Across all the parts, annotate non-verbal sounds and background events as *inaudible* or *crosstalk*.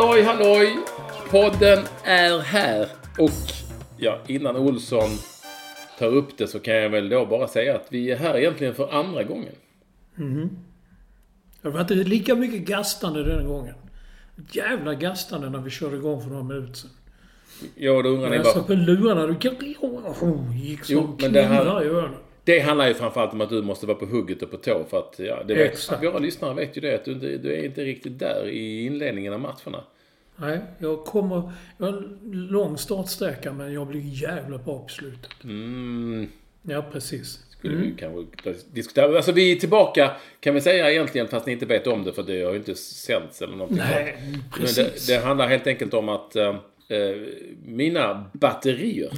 Halloj, halloj! Podden är här. Och ja, innan Olsson tar upp det så kan jag väl då bara säga att vi är här egentligen för andra gången. Det var inte lika mycket gastande den gången. Jävla gastande när vi körde igång för några minuter sedan. Ja, då undrar ni Jag bara... satt på lurarna. Du gick som Jo, men det här- i öronen. Det handlar ju framförallt om att du måste vara på hugget och på tå för att, ja, det vet, Exakt. våra lyssnare vet ju det att du, inte- du är inte riktigt där i inledningen av matcherna. Nej, jag kommer... Jag har en lång startsträcka men jag blir jävla bra på slutet. Mm, Ja, precis. skulle vi kanske diskutera. Alltså vi är tillbaka, kan vi säga egentligen, fast ni inte vet om det för det har ju inte sänts eller någonting. Nej, Men precis. det, det handlar helt enkelt om att eh, eh, mina batterier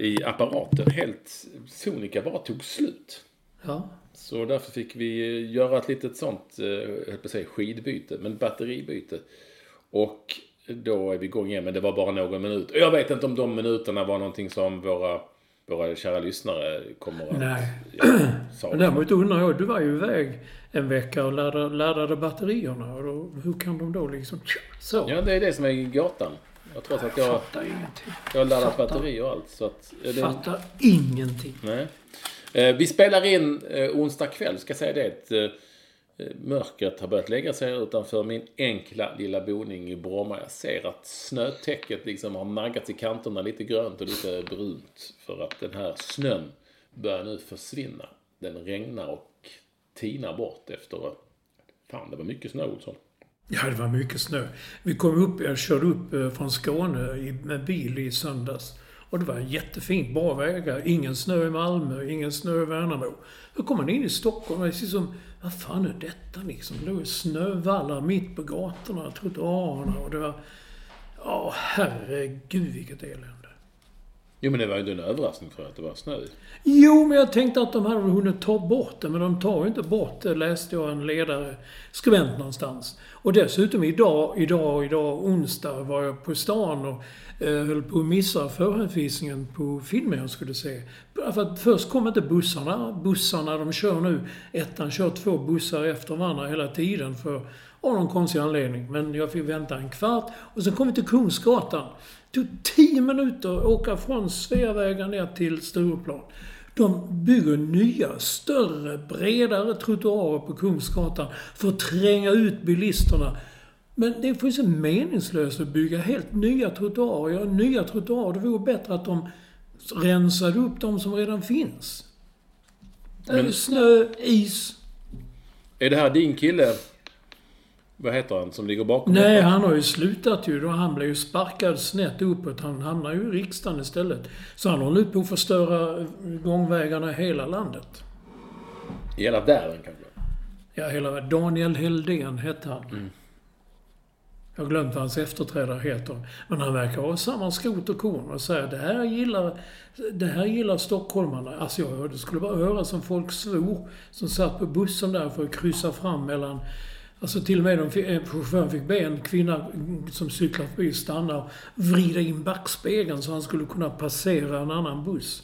i apparaten helt sonika bara tog slut. Ja. Så därför fick vi göra ett litet sånt, eh, jag höll på att säga skidbyte, men batteribyte. Och då är vi igång igen, men det var bara någon minut. Och jag vet inte om de minuterna var någonting som våra, våra kära lyssnare kommer att... Nej. *clears throat* Ja, däremot undrar jag, du var ju iväg en vecka och laddade, laddade batterierna. Och då, hur kan de då liksom... Så. Ja, det är det som är gåtan. Jag tror att jag, Fattar ingenting. jag har laddat batteri och allt. Så att, det, Fattar ingenting. Nej. Eh, vi spelar in eh, onsdag kväll, ska säga det. Eh, mörkret har börjat lägga sig utanför min enkla lilla boning i Bromma. Jag ser att snötäcket liksom har naggats i kanterna lite grönt och lite brunt. För att den här snön börjar nu försvinna. Den regnar och tinar bort efter... Fan, det var mycket snö, Olsson. Ja, det var mycket snö. Vi kom upp, jag körde upp eh, från Skåne med bil i söndags. Och det var jättefint, bra vägar. Ingen snö i Malmö, ingen snö i Värnamo. Då kom man in i Stockholm och det som, vad fan är detta liksom? Det låg snövallar mitt på gatorna, trottoarerna och det var... Ja, herregud vilket elände. Jo, men det var ju en överraskning för att det var snö. Jo, men jag tänkte att de hade hunnit ta bort det, men de tar ju inte bort det, läste jag en ledare, skribent någonstans. Och dessutom idag, idag, idag, onsdag, var jag på stan och Eh, höll på att missa förhandsvisningen på filmen jag skulle se. För att först kom inte bussarna. Bussarna de kör nu, ettan kör två bussar efter varandra hela tiden för av någon konstig anledning. Men jag fick vänta en kvart och sen kom vi till Kungsgatan. Det tog tio minuter att åka från Sveavägen ner till Stureplan. De bygger nya, större, bredare trottoarer på Kungsgatan för att tränga ut bilisterna. Men det är fullständigt meningslöst att bygga helt nya trottoarer. Ja, nya trottoarer. Det vore bättre att de rensade upp de som redan finns. Men- snö, is. Är det här din kille? Vad heter han som ligger bakom? Nej, detta? han har ju slutat ju. Då han blev ju sparkad snett uppåt. Han hamnar ju i riksdagen istället. Så han håller på att förstöra gångvägarna i hela landet. I hela världen kanske? Ja, hela Daniel Heldén hette han. Jag har glömt vad hans efterträdare heter. Men han verkar ha samma skrot och korn och säger det här gillar, det här gillar stockholmarna. Alltså jag, det skulle bara höra som folk svor som satt på bussen där för att kryssa fram mellan Alltså till och med de, eh, chauffören fick be en kvinna som cyklar förbi stanna och vrida in backspegeln så han skulle kunna passera en annan buss.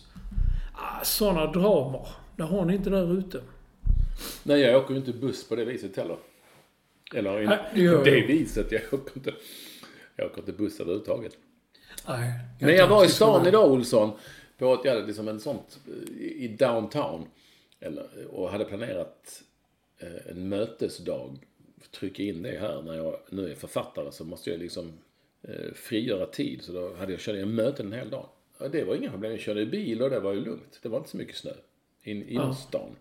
Ah, Sådana dramer. Det har ni inte där ute. Nej, jag åker ju inte buss på det viset heller. Eller in, Nej, det jag. viset. Jag åker inte, jag åker inte buss överhuvudtaget. Nej. Men jag var i stan idag, Olsson. På ett, jag hade liksom en sånt eh, i downtown. Eller, och hade planerat eh, en mötesdag. Trycka in det här när jag nu är författare så måste jag liksom eh, frigöra tid. Så då hade jag kört en möten en hel dag. Ja, det var inga problem. Jag körde bil och det var ju lugnt. Det var inte så mycket snö in, stan.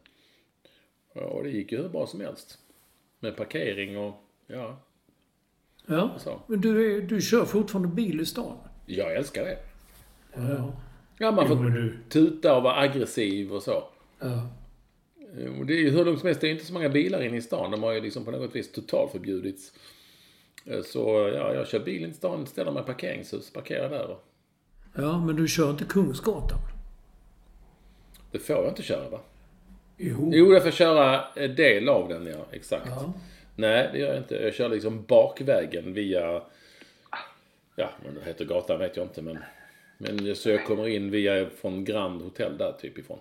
Ja, och det gick ju hur bra som helst. Med parkering och ja, Ja, så. men du, du kör fortfarande bil i stan? Jag älskar det. Ja. Ja, man Jo, får du- tuta och vara aggressiv och så. ja. Och det är ju hur lugnt som helst. Det är inte så många bilar inne i stan. De har ju liksom på något vis totalförbjudits. Eh, Så ja, jag kör bil in i stan, ställer mig i parkeringshus, parkerar där. Ja, men du kör inte Kungsgatan? Det får jag inte köra va? Jo. Jo, jag får köra en del av den, ja. Exakt. Ja. Nej, det gör jag inte. Jag kör liksom bakvägen via... Ja, vad det heter gatan vet jag inte, men... Men så jag kommer in via från Grand Hotel där typ ifrån.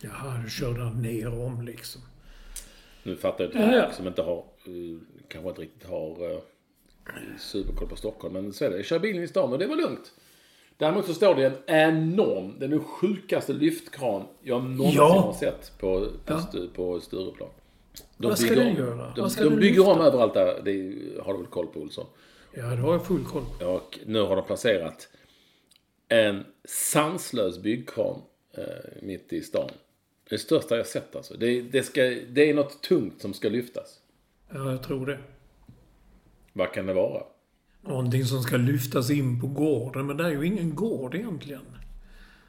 Jaha, du kör där ner om liksom. Nu fattar jag inte Ja, ja. som inte har, eh, kanske inte riktigt har uh, superkoll på Stockholm. Men så är det. Jag kör bilen i stan och det var lugnt. Däremot så står det en enorm, är den sjukaste lyftkran jag någonsin Ja. har sett på, på, Ja. på Stureplan. De Vad ska bygger den om- göra? De, de den bygger om lyfta? överallt där, det har du väl koll på Olsson? Ja, det har jag full koll på. Och nu har de placerat en sanslös byggkran eh, mitt i stan. Det största jag sett alltså. Det, det, ska, det är något tungt som ska lyftas. Ja, jag tror det. Vad kan det vara? Någonting som ska lyftas in på gården, men det är ju ingen gård egentligen.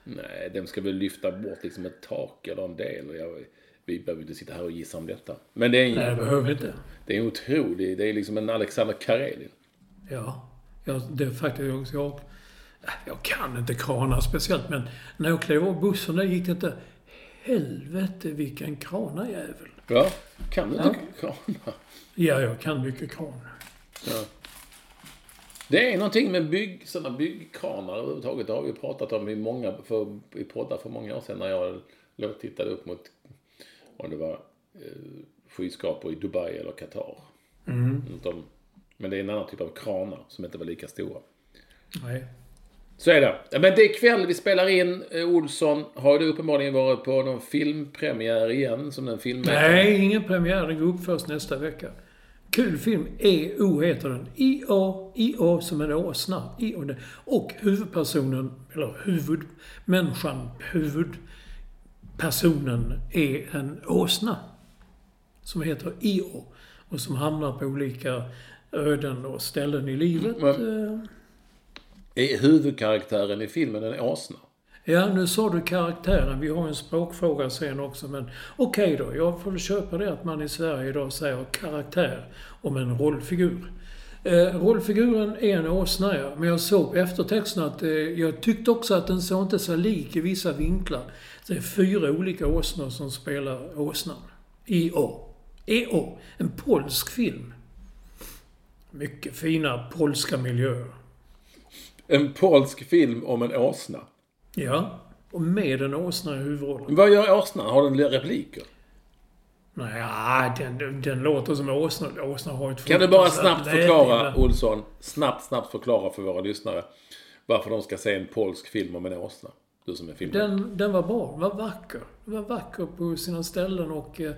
Nej, de ska väl lyfta bort liksom ett tak eller en del. Och jag, vi behöver inte sitta här och gissa om detta. Men det är en, Nej, det behöver inte. det är en otrolig, det är liksom en Alexander Karelin. Ja, ja det är faktiskt jag, jag, jag kan inte krana speciellt, men när jag klev av bussen där gick det inte... Helvete vilken kranajävel. Ja, kan du inte krana? Ja, jag kan mycket kran. Ja. Det är någonting med bygg, sådana byggkranar överhuvudtaget. Det har vi pratat om i många, för, i poddar för många år sedan när jag låg tittade upp mot, om det var eh, skyskrapor i Dubai eller Qatar. Mm. Men det är en annan typ av kranar som inte var lika stora. Nej. Så är det. Men det är kväll vi spelar in. Eh, Olsson, har du uppenbarligen varit på någon filmpremiär igen som den filmmäkaren? Nej, ingen premiär. Den går upp först nästa vecka. Kul film. EO heter den. I-A, I-A som en åsna. I-A. Och huvudpersonen, eller huvudmänniskan, huvudpersonen är en åsna. Som heter I-A. Och som hamnar på olika öden och ställen i livet. Eh, Är huvudkaraktären i filmen en åsna? Ja, nu sa du karaktären. Vi har en språkfråga sen också, men okej då. Jag får väl köpa det att man i Sverige idag säger karaktär om en rollfigur. Eh, rollfiguren är en åsna, ja. Men jag såg på eftertexten att eh, jag tyckte också att den såg inte så lik i vissa vinklar. Det är fyra olika åsnor som spelar åsnan. I.O. E.O. En polsk film. Mycket fina polska miljöer. En polsk film om en åsna. Ja, och med en åsna i huvudrollen. Vad gör åsnan? Har den repliker? Nej, den, den låter som åsna. Åsna har ett Kan du bara snabbt förklara. Olsson, snabbt, snabbt förklara för våra lyssnare varför de ska se en polsk film om en åsna? Du som är filmare. Den, den var bra. Den var vacker. Den var vacker på sina ställen och eh,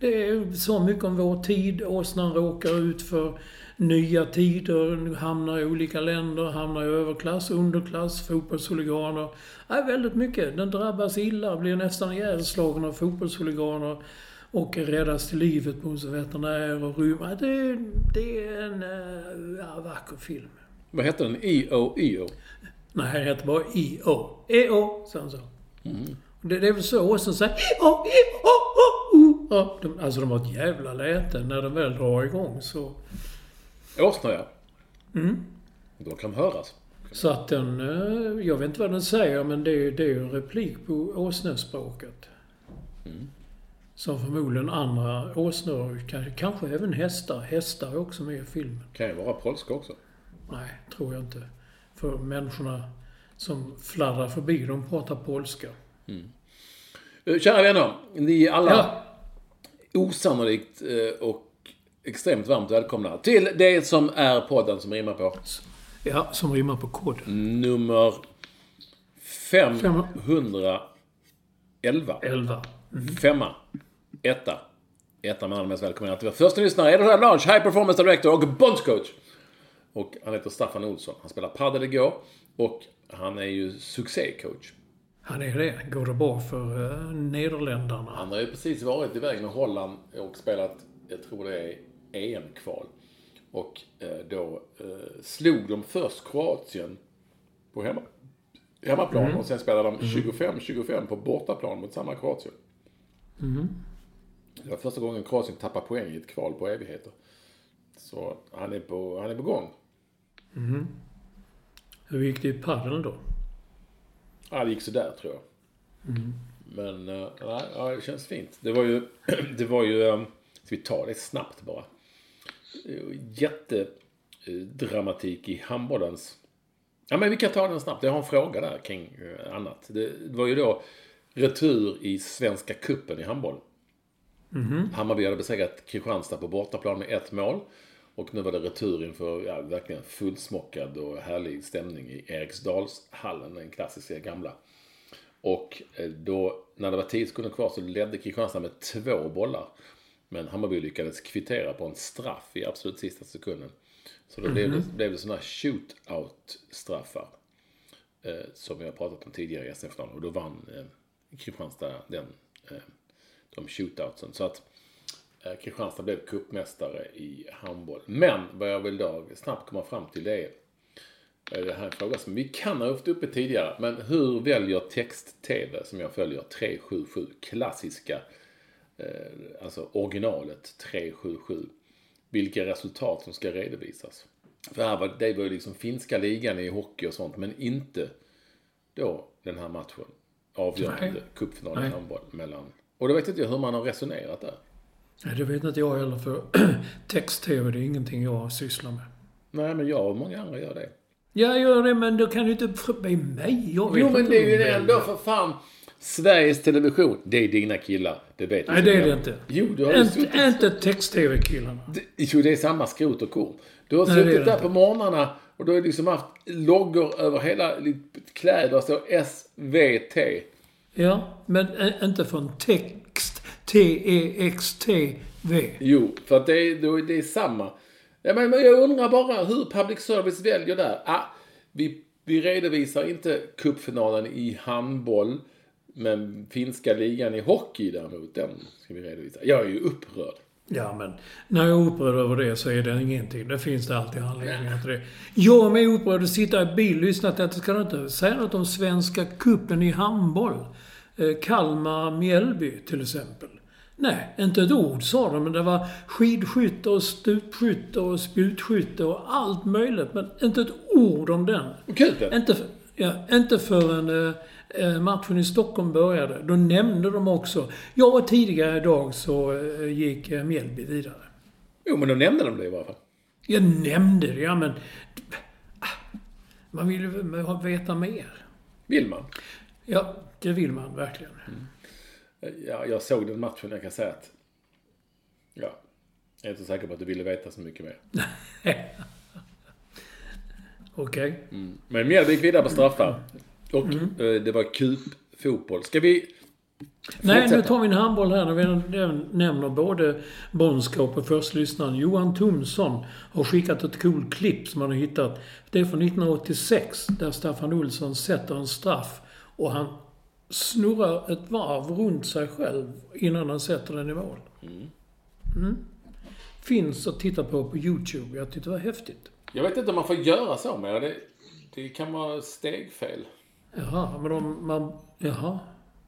det är så mycket om vår tid. Åsnan råkar ut för nya tider, hamnar i olika länder, hamnar i överklass, underklass, fotbollshuliganer. Ja, väldigt mycket. Den drabbas illa, blir nästan ihjälslagen av fotbollshuliganer och räddas till livet hos en veterinär och rymmer. Det, det är en eh, ja, vacker film. Vad heter den? I.O. I.O. Nej, det heter bara I-O. E-O, sa han så. Det, det är väl så åsnen säger I-O, I-O, O, O. Ja, de, alltså de har ett jävla läte när de väl drar igång så. Åsna, ja. Mm. Då kan de höras. Så att den, eh, jag vet inte vad den säger men det, är- det är ju en replik på åsnespråket. Som förmodligen andra åsnor, kanske, kanske även hästar. Hästar är också med i filmen. Kan ju vara polska också. Nej, tror jag inte. För människorna som fladdrar förbi, de pratar polska. Eh, Kära vänner, ni är alla Ja, osannolikt eh, och extremt varmt välkomna till det som är podden som rimmar på ja som rimmar på kod. nummer 511. 11. Femma. Etta. Etta med alla mest välkomna första lyssnare, Edward Blanche, High Performance Director och bondscoach. Och han heter Staffan Olsson. Han spelar padel igår och han är ju succécoach. Han är det. Går det bra för uh, Nederländerna? Han har ju precis varit iväg med Holland och spelat, jag tror det är EM-kval. Och eh, då eh, slog de först Kroatien på hemma, hemmaplan och sen spelade de 25-25 på bortaplan mot samma Kroatien. Det var första gången Kroatien tappade poäng i ett kval på evigheter. Så han är på, han är på gång. Hur gick det i padel då? Ja, det gick sådär tror jag. Men, eh, nej, ja, det känns fint. Det var ju, *clears throat* det var ju, eh, ska vi ta det snabbt bara. Jättedramatik i handbollens... Ja, men vi kan ta den snabbt. Jag har en fråga där kring eh, annat. Det, var ju då retur i Svenska Kuppen i handboll. Hammarby hade besegrat Kristianstad på bortaplan med ett mål. Och nu var det retur inför ja, verkligen fullsmockad och härlig stämning i Eriksdalshallen, den klassiska gamla. Och eh, då, när det var 10 sekunder kvar så ledde Kristianstad med två bollar. Men Hammarby lyckades kvittera på en straff i absolut sista sekunden. Så då blev, det, blev det sådana här shootout-straffar. Eh, som vi har pratat om tidigare i SF-finalen. Och då vann eh, Kristianstad den, eh, de shootoutsen. Så att Kristianstad blev cupmästare i handboll. Men vad jag vill då snabbt komma fram till det är eh, det här är en fråga som vi kan ha haft uppe tidigare. Men hur väljer text-tv som jag följer 377 klassiska, eh, alltså originalet 377, vilka resultat som ska redovisas? För här var det var ju liksom finska ligan i hockey och sånt, men inte då den här matchen. Avgörande Nej. cupfinal i handboll mellan... Och då vet inte jag hur man har resonerat där. Nej, det vet inte jag heller för *clears throat* text-tv det är ingenting jag sysslar med. Nej, men jag och många andra gör det. Jag gör det, men då kan du inte be mig. Jag Jo, men det är ju ändå för fan Sveriges Television. Det är dina killar, det vet du. Nej, det är det inte. Jo, du har ju Inte, text-tv-killarna. Det- Jo, det är samma skrot och korn. Du har Nej, suttit där inte. på morgnarna och du har liksom haft loggor över hela ditt kläder. står SVT. Ja, men inte från text. T-E-X-T-V. Jo, för att det är, är- det är samma. Ja, men jag undrar bara hur public service väljer där. Ah, vi, vi redovisar inte cupfinalen i handboll. Men finska ligan i hockey däremot, den ska vi redovisa. Jag är ju upprörd. Ja, men när jag är upprörd över det så är det ingenting. Det finns det alltid anledningar till det. Jag är med upprörd att sitta i bil och lyssna till att det ska inte säga något om Svenska kuppen i handboll. Eh, Kalmar-Mjällby till exempel. Nej, inte ett ord sa de, men det var skidskytte och stupskytte och spjutskytte och allt möjligt. Men inte ett ord om den. Kupen? Inte, för, ja, inte förrän eh, eh, matchen i Stockholm började. Då nämnde de också... Ja, och tidigare idag så eh, gick eh, Mjällby vidare. Jo, men då nämnde de det i varje fall. Jag nämnde det, ja men... ah, Man vill ju veta mer. Vill man? Ja, det vill man verkligen. Ja, jag såg den matchen, jag kan säga att... Ja. Jag är inte säker på att du ville veta så mycket mer. *laughs* Okej. Men Mjällby gick vidare på straffar. Och eh, det var cupfotboll. Ska vi... Nej, nu tar vi en handboll här när vi nämner både Bonskap och förstlyssnaren. Johan Thomsson har skickat ett coolt klipp som han har hittat. Det är från 1986 där Staffan Olsson sätter en straff och han snurrar ett varv runt sig själv innan han sätter den i mål. Mm. Finns att titta på på YouTube. Jag tyckte det var häftigt. Jag vet inte om man får göra så mer. Det, det kan vara stegfel. Jaha, men om man... Jaha.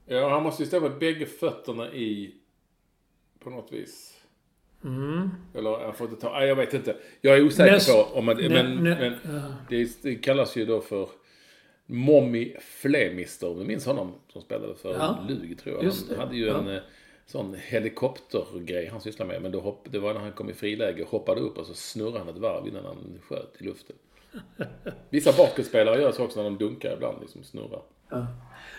Ja, han måste ju stå med bägge fötterna i... På något vis. Eller jag får inte ta... Nej, jag vet inte. Jag är osäker Näst- på om man... men nä- men ja. det, det kallas ju då för... Mommy Flemister. Du minns honom som spelade för Ja. Lug, tror jag. Han hade ju Ja. en... eh, sån helikoptergrej han sysslar med. Men då hopp, det var när han kom i friläge, hoppade upp och så snurrade han ett varv innan han sköt i luften. *laughs* Vissa basketspelare gör så också när de dunkar ibland, liksom snurrar.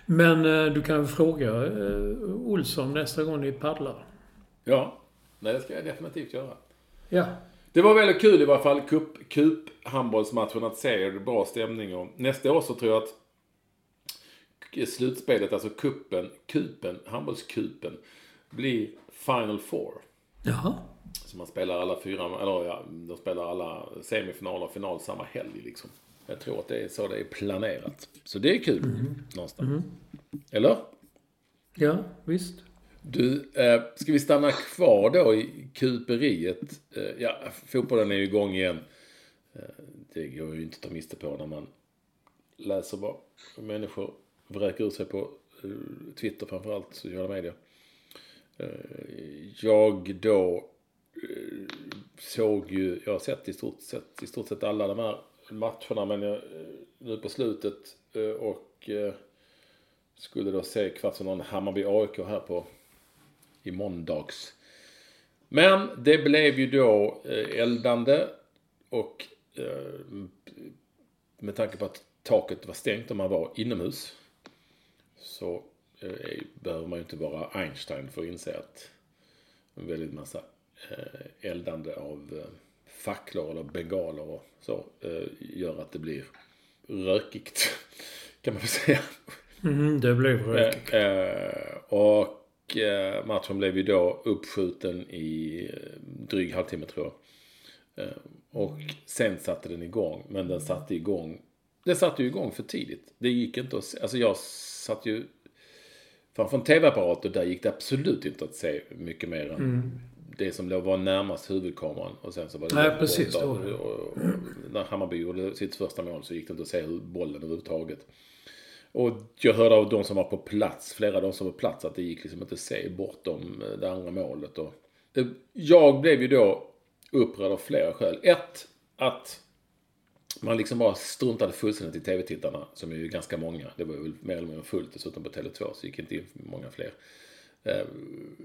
Men eh, du kan fråga eh, Olsson nästa gång ni paddlar. Ja, nej det ska jag definitivt göra. Ja. Det var väldigt kul i varje fall, cup, cup handbollsmatchen att se. Det bra stämning och nästa år så tror jag att slutspelet, alltså kuppen, kupen, handbollskupen, blir Final Four. Jaha. Så man spelar alla fyra, eller ja, de spelar alla semifinaler och final samma helg liksom. Jag tror att det är så det är planerat. Så det är kul, någonstans. Eller? Ja, visst. Du, eh, ska vi stanna kvar då i kuperiet? Eh, ja, fotbollen är ju igång igen. Eh, det går ju inte att ta miste på när man läser vad människor vräker ur sig på eh, Twitter framförallt, sociala medier. Eh, jag då eh, såg ju, jag har sett i stort sett, i stort sett alla de här matcherna men jag, eh, nu på slutet eh, och eh, skulle då se kvartsfinalen Hammarby-AIK här på i måndags. Men det blev ju då eh, eldande och eh, med tanke på att taket var stängt och man var inomhus så eh, behöver man ju inte vara Einstein för att inse att en väldigt massa eldande av facklor eller bengaler och så gör att det blir rökigt *laughs* kan man väl säga. Mm, det blev rökigt. Och matchen blev ju då uppskjuten i eh, dryg halvtimme tror jag. Eh, och sen satte den igång. Men den satte igång. Den satte ju igång för tidigt. Det gick inte att se. Alltså jag satt ju framför en tv-apparat och där gick det absolut inte att se mycket mer än det som låg var närmast huvudkameran. Och sen så var det Nej, precis, det. Och, och, när Hammarby gjorde sitt första mål så gick det inte att se bollen överhuvudtaget. Och jag hörde av de som var på plats, flera av de som var på plats, att det gick liksom inte att se bortom eh, det andra målet. Och jag blev ju då upprörd av flera skäl. Ett, att man liksom bara struntade fullständigt i tv-tittarna, som är ju ganska många. Det var ju mer eller mindre fullt dessutom på Tele2, så gick inte in många fler. Eh,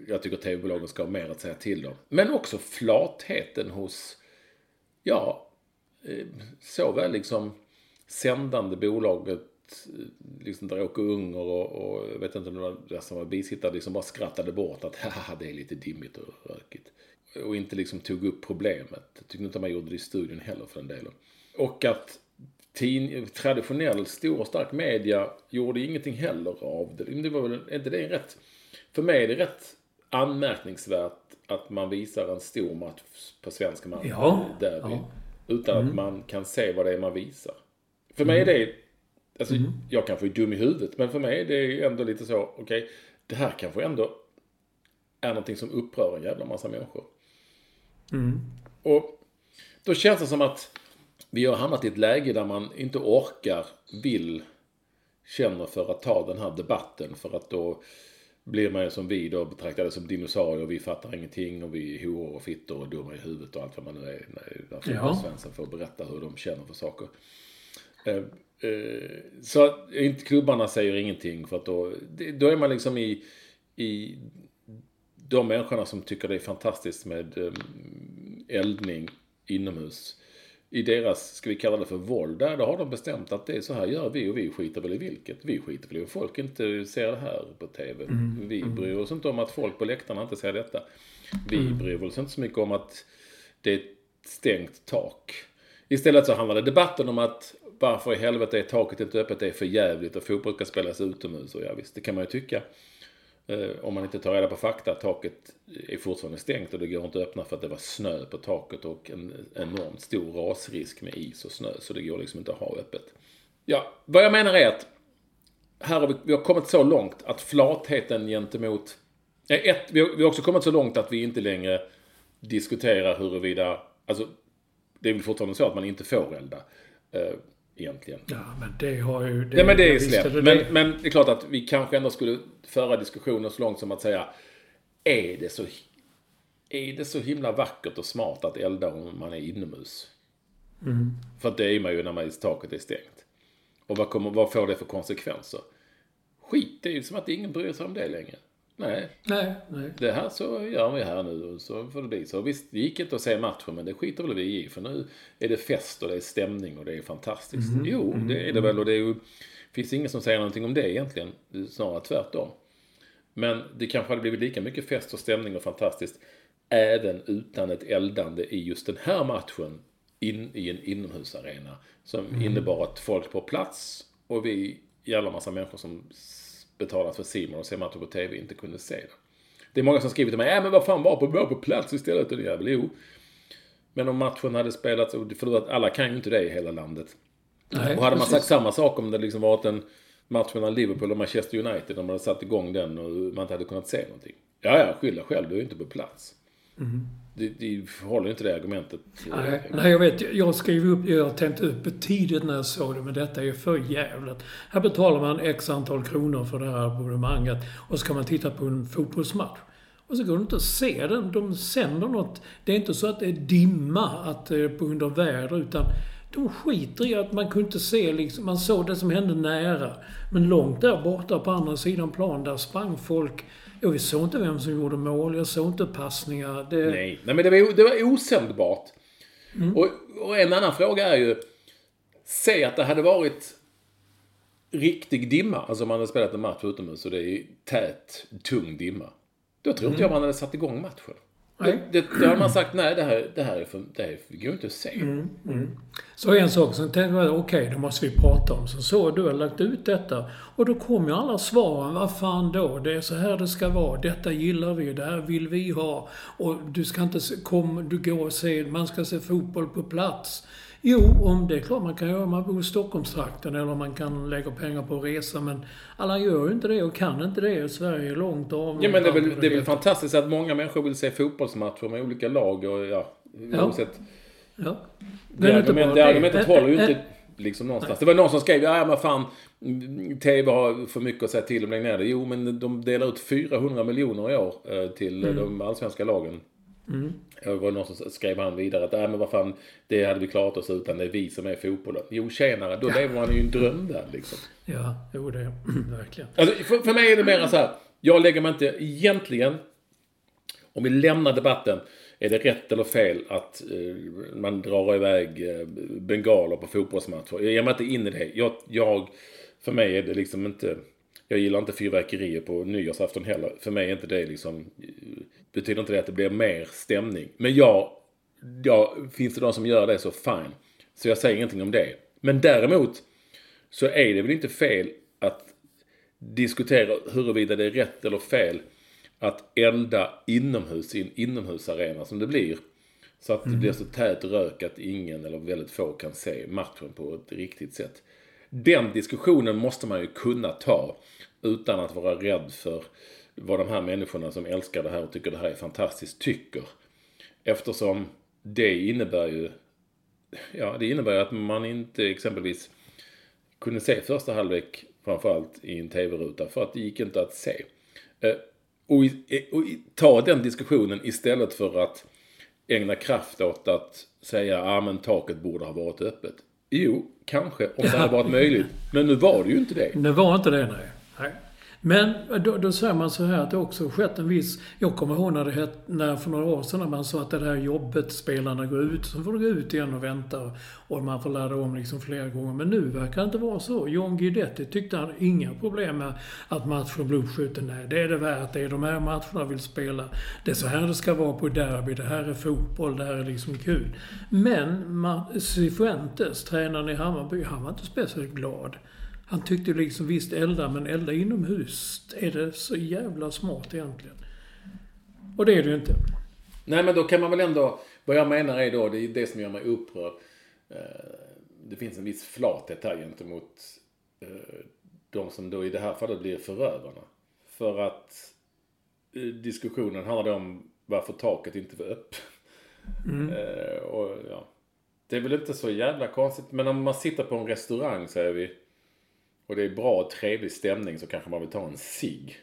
jag tycker tv-bolagen ska ha mer att säga till om. Men också flatheten hos, ja, eh, såväl liksom sändande bolaget, liksom där Åke Unger och, och jag vet inte om det var det som var bisittare, liksom bara skrattade bort att *laughs* haha, det är lite dimmigt och rökigt. Och inte liksom tog upp problemet. Jag tycker inte man gjorde det i studion heller för den delen. Och att tin, traditionell stor och stark media gjorde ingenting heller av det. Det var väl, inte det rätt? För mig är det rätt anmärkningsvärt att man visar en stor match på svenska match. Ja, Derby, ja. Utan att man kan se vad det är man visar. För mig är det, alltså jag kanske är dum i huvudet, men för mig är det ändå lite så, okej, det här kanske ändå är någonting som upprör en jävla massa människor. Och då känns det som att vi har hamnat i ett läge där man inte orkar, vill, känner för att ta den här debatten. För att då blir man ju som vi då betraktade som dinosaurier. Vi fattar ingenting och vi är horor och fittor och dumma i huvudet och allt vad man nu är. När där Ja. Svensson får berätta hur de känner för saker. Eh, Så att inte klubbarna säger ingenting för att då, då är man liksom i, i de människorna som tycker det är fantastiskt med eh, eldning inomhus. I deras, ska vi kalla det för våld, där då har de bestämt att det är så här gör vi och vi skiter väl i vilket. Vi skiter väl i om folk inte ser det här på TV. Vi bryr oss inte om att folk på läktarna inte ser detta. Vi bryr oss inte så mycket om att det är ett stängt tak. Istället så handlar det debatten om att varför i helvete är taket inte öppet, det är för jävligt och fotboll ska spelas utomhus. Och ja visst, det kan man ju tycka. Eh, om man inte tar reda på fakta, taket är fortfarande stängt och det går inte att öppna för att det var snö på taket och en enormt stor rasrisk med is och snö. Så det går liksom inte att ha öppet. Ja, vad jag menar är att här har vi, vi har kommit så långt att flatheten gentemot... Eh, Ett, vi, har, vi har också kommit så långt att vi inte längre diskuterar huruvida... Alltså, det är väl fortfarande så att man inte får elda. Eh, Egentligen. Ja, men det har ju... Det, Nej men det är släppt. Men, det. men det är klart att vi kanske ändå skulle föra diskussioner så långt som att säga är det så, är det så himla vackert och smart att elda om man är inomhus? För att det är man ju när man, taket är stängt. Och vad, kommer, vad får det för konsekvenser? Skit, det är ju som att ingen bryr sig om det längre. Nej, Nej, nej. det här så gör vi här nu och så får det bli så. Visst, det gick inte att se matchen men det skiter väl vi i för nu är det fest och det är stämning och det är fantastiskt. Jo, det är det väl och det är ju, finns ingen som säger någonting om det egentligen. Snarare tvärtom. Men det kanske hade blivit lika mycket fest och stämning och fantastiskt även utan ett eldande i just den här matchen in i en inomhusarena. Som innebar att folk på plats och vi jävla massa människor som betalat för Simon och ser matchen på TV inte kunde se det. Det är många som skriver till mig, äh, men vad fan var på, var på plats istället din jävel. Jo. Men om matchen hade spelats, och för att alla kan ju inte det i hela landet. nej Och hade man precis. sagt samma sak om det liksom varit en match mellan Liverpool och Manchester United, när man hade satt igång den och man inte hade kunnat se någonting. Ja, ja, skyll själv, du är ju inte på plats. Det, det håller inte det argumentet. Eh, nej, nej, jag vet. Jag skrev upp, jag tänkte upp betydligt när jag såg det, men detta är för jävligt. Här betalar man x antal kronor för det här abonnemanget och så kan man titta på en fotbollsmatch. Och så går det inte att se den. De sänder något. Det är inte så att det är dimma att det är på grund av väder, utan de skiter i att man kunde inte se liksom, man såg det som hände nära. Men långt där borta på andra sidan plan, där sprang folk. Jag såg inte vem som gjorde mål, jag såg inte passningar. Det, Nej, nej men det var, det var osändbart. Och, och en annan fråga är ju, säg att det hade varit riktig dimma, alltså man hade spelat en match utomhus och det är tät, tung dimma. Då tror inte jag man hade satt igång matchen. Det, det, då hade man sagt, nej det här, det här, är för, det här går inte att se. Så en sak, sen tänkte jag okej, det måste vi prata om. Så så, du har lagt ut detta. Och då kom ju alla svaren. Vad fan då? Det är så här det ska vara. Detta gillar vi. Det här vill vi ha. Och du ska inte se, kom, du går och se, man ska se fotboll på plats. Jo, om det är klart man kan göra om man bor i Stockholmstrakten eller man kan lägga pengar på att resa. Men alla gör ju inte det och kan inte det. Sverige är långt avlångt. Ja men det är, väl, det är väl fantastiskt att många människor vill se fotbollsmatcher med olika lag och ja, Ja. oavsett. Ja. Det, inte argument, det argumentet håller ju inte liksom någonstans. Det var någon som skrev, ja men fan, TV har för mycket att säga till om, lägg ner det. Jo, men de delar ut 400 miljoner i år eh, till Mm. eh, de allsvenska lagen. Det var någon som skrev han vidare att, nej men vad fan, det hade vi klarat oss utan, det är vi som är fotbollen. Jo, tjänare, då lever man ju i en drömvärld liksom. Ja, jo det är *clears throat* verkligen. Alltså, för, för mig är det mer så här, jag lägger mig inte egentligen, om vi lämnar debatten, är det rätt eller fel att eh, man drar iväg eh, bengaler på fotbollsmatcher? Jag ger mig inte in i det. Jag, jag, för mig är det liksom inte, jag gillar inte fyrverkerier på nyårsafton heller. För mig är inte det liksom, eh, betyder inte det att det blir mer stämning. Men jag, ja, finns det de som gör det så fine. Så jag säger ingenting om det. Men däremot så är det väl inte fel att diskutera huruvida det är rätt eller fel att elda inomhus i en inomhusarena som det blir. Så att det blir så tät rök att ingen eller väldigt få kan se matchen på ett riktigt sätt. Den diskussionen måste man ju kunna ta utan att vara rädd för vad de här människorna som älskar det här och tycker det här är fantastiskt tycker. Eftersom det innebär ju Ja, det innebär ju att man inte exempelvis kunde se första halvlek framförallt i en tv-ruta för att det gick inte att se. Eh, Och, i, och i, ta den diskussionen istället för att ägna kraft åt att säga att ah, men taket borde ha varit öppet. Jo, kanske om det hade varit möjligt. Men nu var det ju inte det. Det var inte det, nej. nej. Men då, då säger man så här att det också skett en viss... Jag kommer ihåg när det hette, när för några år sedan när man sa att det här jobbet, spelarna går ut, så får de gå ut igen och vänta och man får ladda om liksom flera gånger. Men nu verkar det inte vara så. John Guidetti tyckte han inga problem med att matchen blev uppskjuten. Nej, det är det värt. Det är de här matcherna vill spela. Det är så här det ska vara på derby. Det här är fotboll. Det här är liksom kul. Men Cifuentes, tränaren i Hammarby, han var inte speciellt glad. Han tyckte liksom visst elda, men elda inomhus, är det så jävla smart egentligen? Och det är det ju inte. Nej, men då kan man väl ändå... Vad jag menar är då, det är det som gör mig upprörd. Eh, Det finns en viss flathet här gentemot eh, de som då i det här fallet blir förövarna. För att eh, diskussionen handlar då om varför taket inte var öppet. Eh, och, ja. Det är väl inte så jävla konstigt. Men om man sitter på en restaurang säger vi. Och det är bra och trevlig stämning så kanske man vill ta en cigg.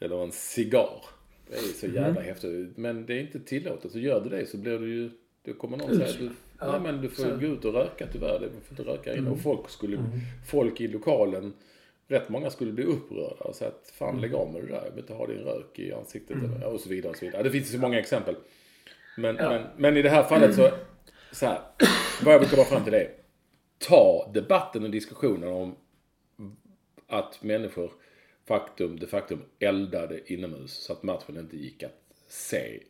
Eller en cigarr. Det är så jävla häftigt. Men det är inte tillåtet. Så gör du det så blir du ju... Då kommer någon säga du, nej men du får gå ut och röka tyvärr. Du får inte röka inne. Och folk skulle... Folk i lokalen rätt många skulle bli upprörda och säga att fan lägg av med det där, jag vill inte ha din rök i ansiktet eller, och så vidare och så vidare. Det finns ju så många exempel. Men, men, men i det här fallet så, så här, vad jag vill komma fram till är, ta debatten och diskussionen om att människor faktum, de faktum eldade inomhus så att matchen inte gick att se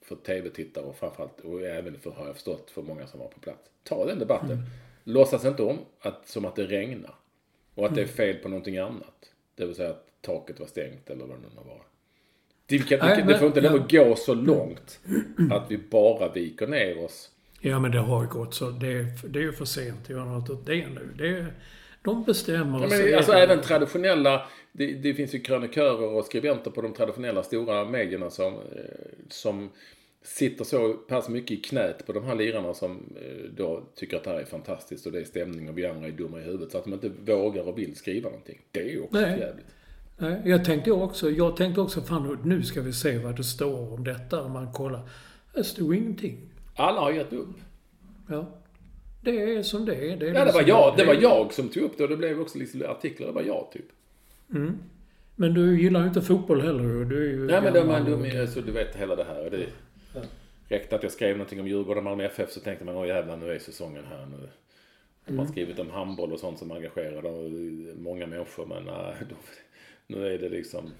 för tv-tittare och framförallt, och även för, har jag förstått, för många som var på plats. Ta den debatten. Mm. Låtsas inte om att, som att det regnar. Och att det är mm. fel på någonting annat. Det vill säga att taket var stängt eller vad det nu var. Det, kan, Nej, det, det får inte ja. gå så långt att vi bara viker ner oss. Ja men det har gått så. Det, det är ju för sent att göra något åt det nu. Det, de bestämmer. Ja, men, alltså även traditionella, det, det, finns ju krönikörer och skribenter på de traditionella stora medierna som, eh, som sitter så pass mycket i knät på de här lirarna som eh, då tycker att det här är fantastiskt och det är stämning och vi andra är dumma i huvudet. Så att de inte vågar och vill skriva någonting. Det är ju också Nej. jävligt. Nej, jag tänkte också, jag tänkte också fan nu ska vi se vad det står om detta. Om man kollar. Det stod ingenting. Alla har gett upp. Ja. Det är som det är. Det är ja, det var, jag, det var jag som tog upp det och det blev också liksom artiklar. Det var jag, typ. Mm. Men du gillar ju inte fotboll heller. Du är ju Nej, men, det, men du, alltså, du vet hela det här. Det ja. räckte att jag skrev någonting om Djurgården och Malmö FF så tänkte man, åh jävlar nu är säsongen här nu. Mm. skrivit om handboll och sånt som engagerar många människor men nej, *laughs* då, nu är det liksom,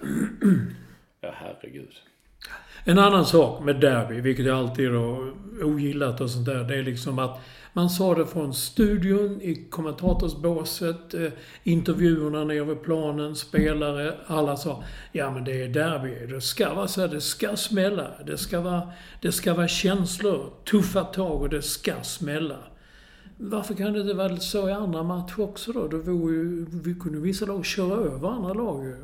*clears throat* ja herregud. En annan sak med derby, vilket jag alltid har ogillat och sånt där, det är liksom att man sa det från studion, i kommentatorsbåset, eh, intervjuerna nere vid planen, spelare. Alla sa ja men det är derby. Det ska vara så här, det ska smälla. Det ska vara, det ska vara känslor, tuffa tag och det ska smälla. Varför kan det inte vara så i andra matcher också då? då vore ju, vi kunde vissa lag köra över andra lag ju.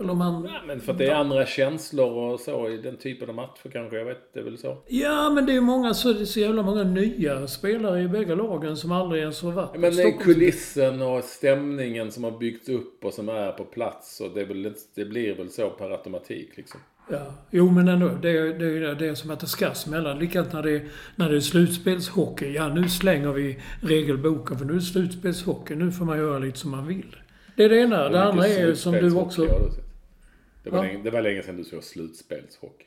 Eller man... Ja, men för att det är andra känslor och så i den typen av matcher kanske. Jag vet, det är väl så. Ja, men det är många, så det är så jävla många nya spelare i bägge lagen som aldrig ens har varit Men det är kulissen och stämningen som har byggts upp och som är på plats. Och det, väl, det blir väl så per automatik liksom. Ja, jo men ändå. Det är, det är, det är som att det ska smälla. Likadant när det, när det är slutspelshockey. Ja, nu slänger vi regelboken för nu är det slutspelshockey. Nu får man göra lite som man vill. Det är det ena. Det, det andra är ju som du också... Det var, länge, det var länge sedan du såg slutspelshockey.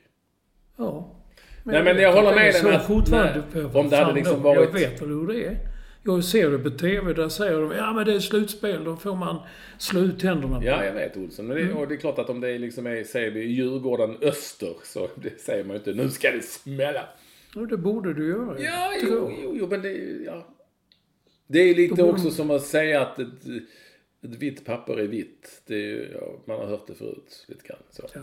Ja. Men nej men jag håller med dig fortfarande nej, om det hade liksom varit... Jag vet väl hur det är. Jag ser det på TV, där säger de ja men det är slutspel, då får man slå ut tänderna på. Ja, jag vet Olsson. Men det, mm. och det är klart att om det liksom är, säger vi, Djurgården Öster, så det säger man ju inte, nu ska det smälla. Ja, det borde du göra. Ja, jo, jo, jo, men det, ja. Det är lite också som att säga att ett, vitt papper är vitt. Det är, ja, man har hört det förut lite grann. Så. Ja.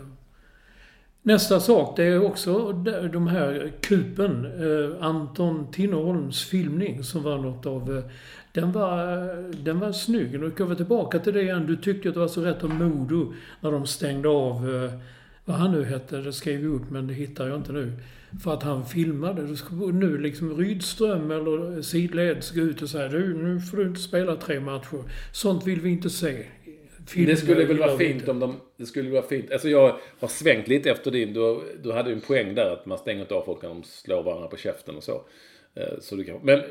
Nästa sak, det är också de här kupen. Eh, Anton Tinnerholms filmning som var något av... Eh, den var, eh, den var snygg. Nu går vi tillbaka till det igen. Du tyckte att det var så rätt om Modo när de stängde av... Eh, vad han nu hette, det skrev jag upp men det hittar jag inte nu. För att han filmade. Nu liksom Rydström eller sidleds gå ut och säga du, nu får du inte spela tre matcher. Sånt vill vi inte se. Film det skulle väl vara fint om de... Det skulle vara fint. Alltså jag har svängt lite efter din. Du, du hade ju en poäng där att man stänger inte av folk när de slår varandra på käften och så. Eh, så du kan, men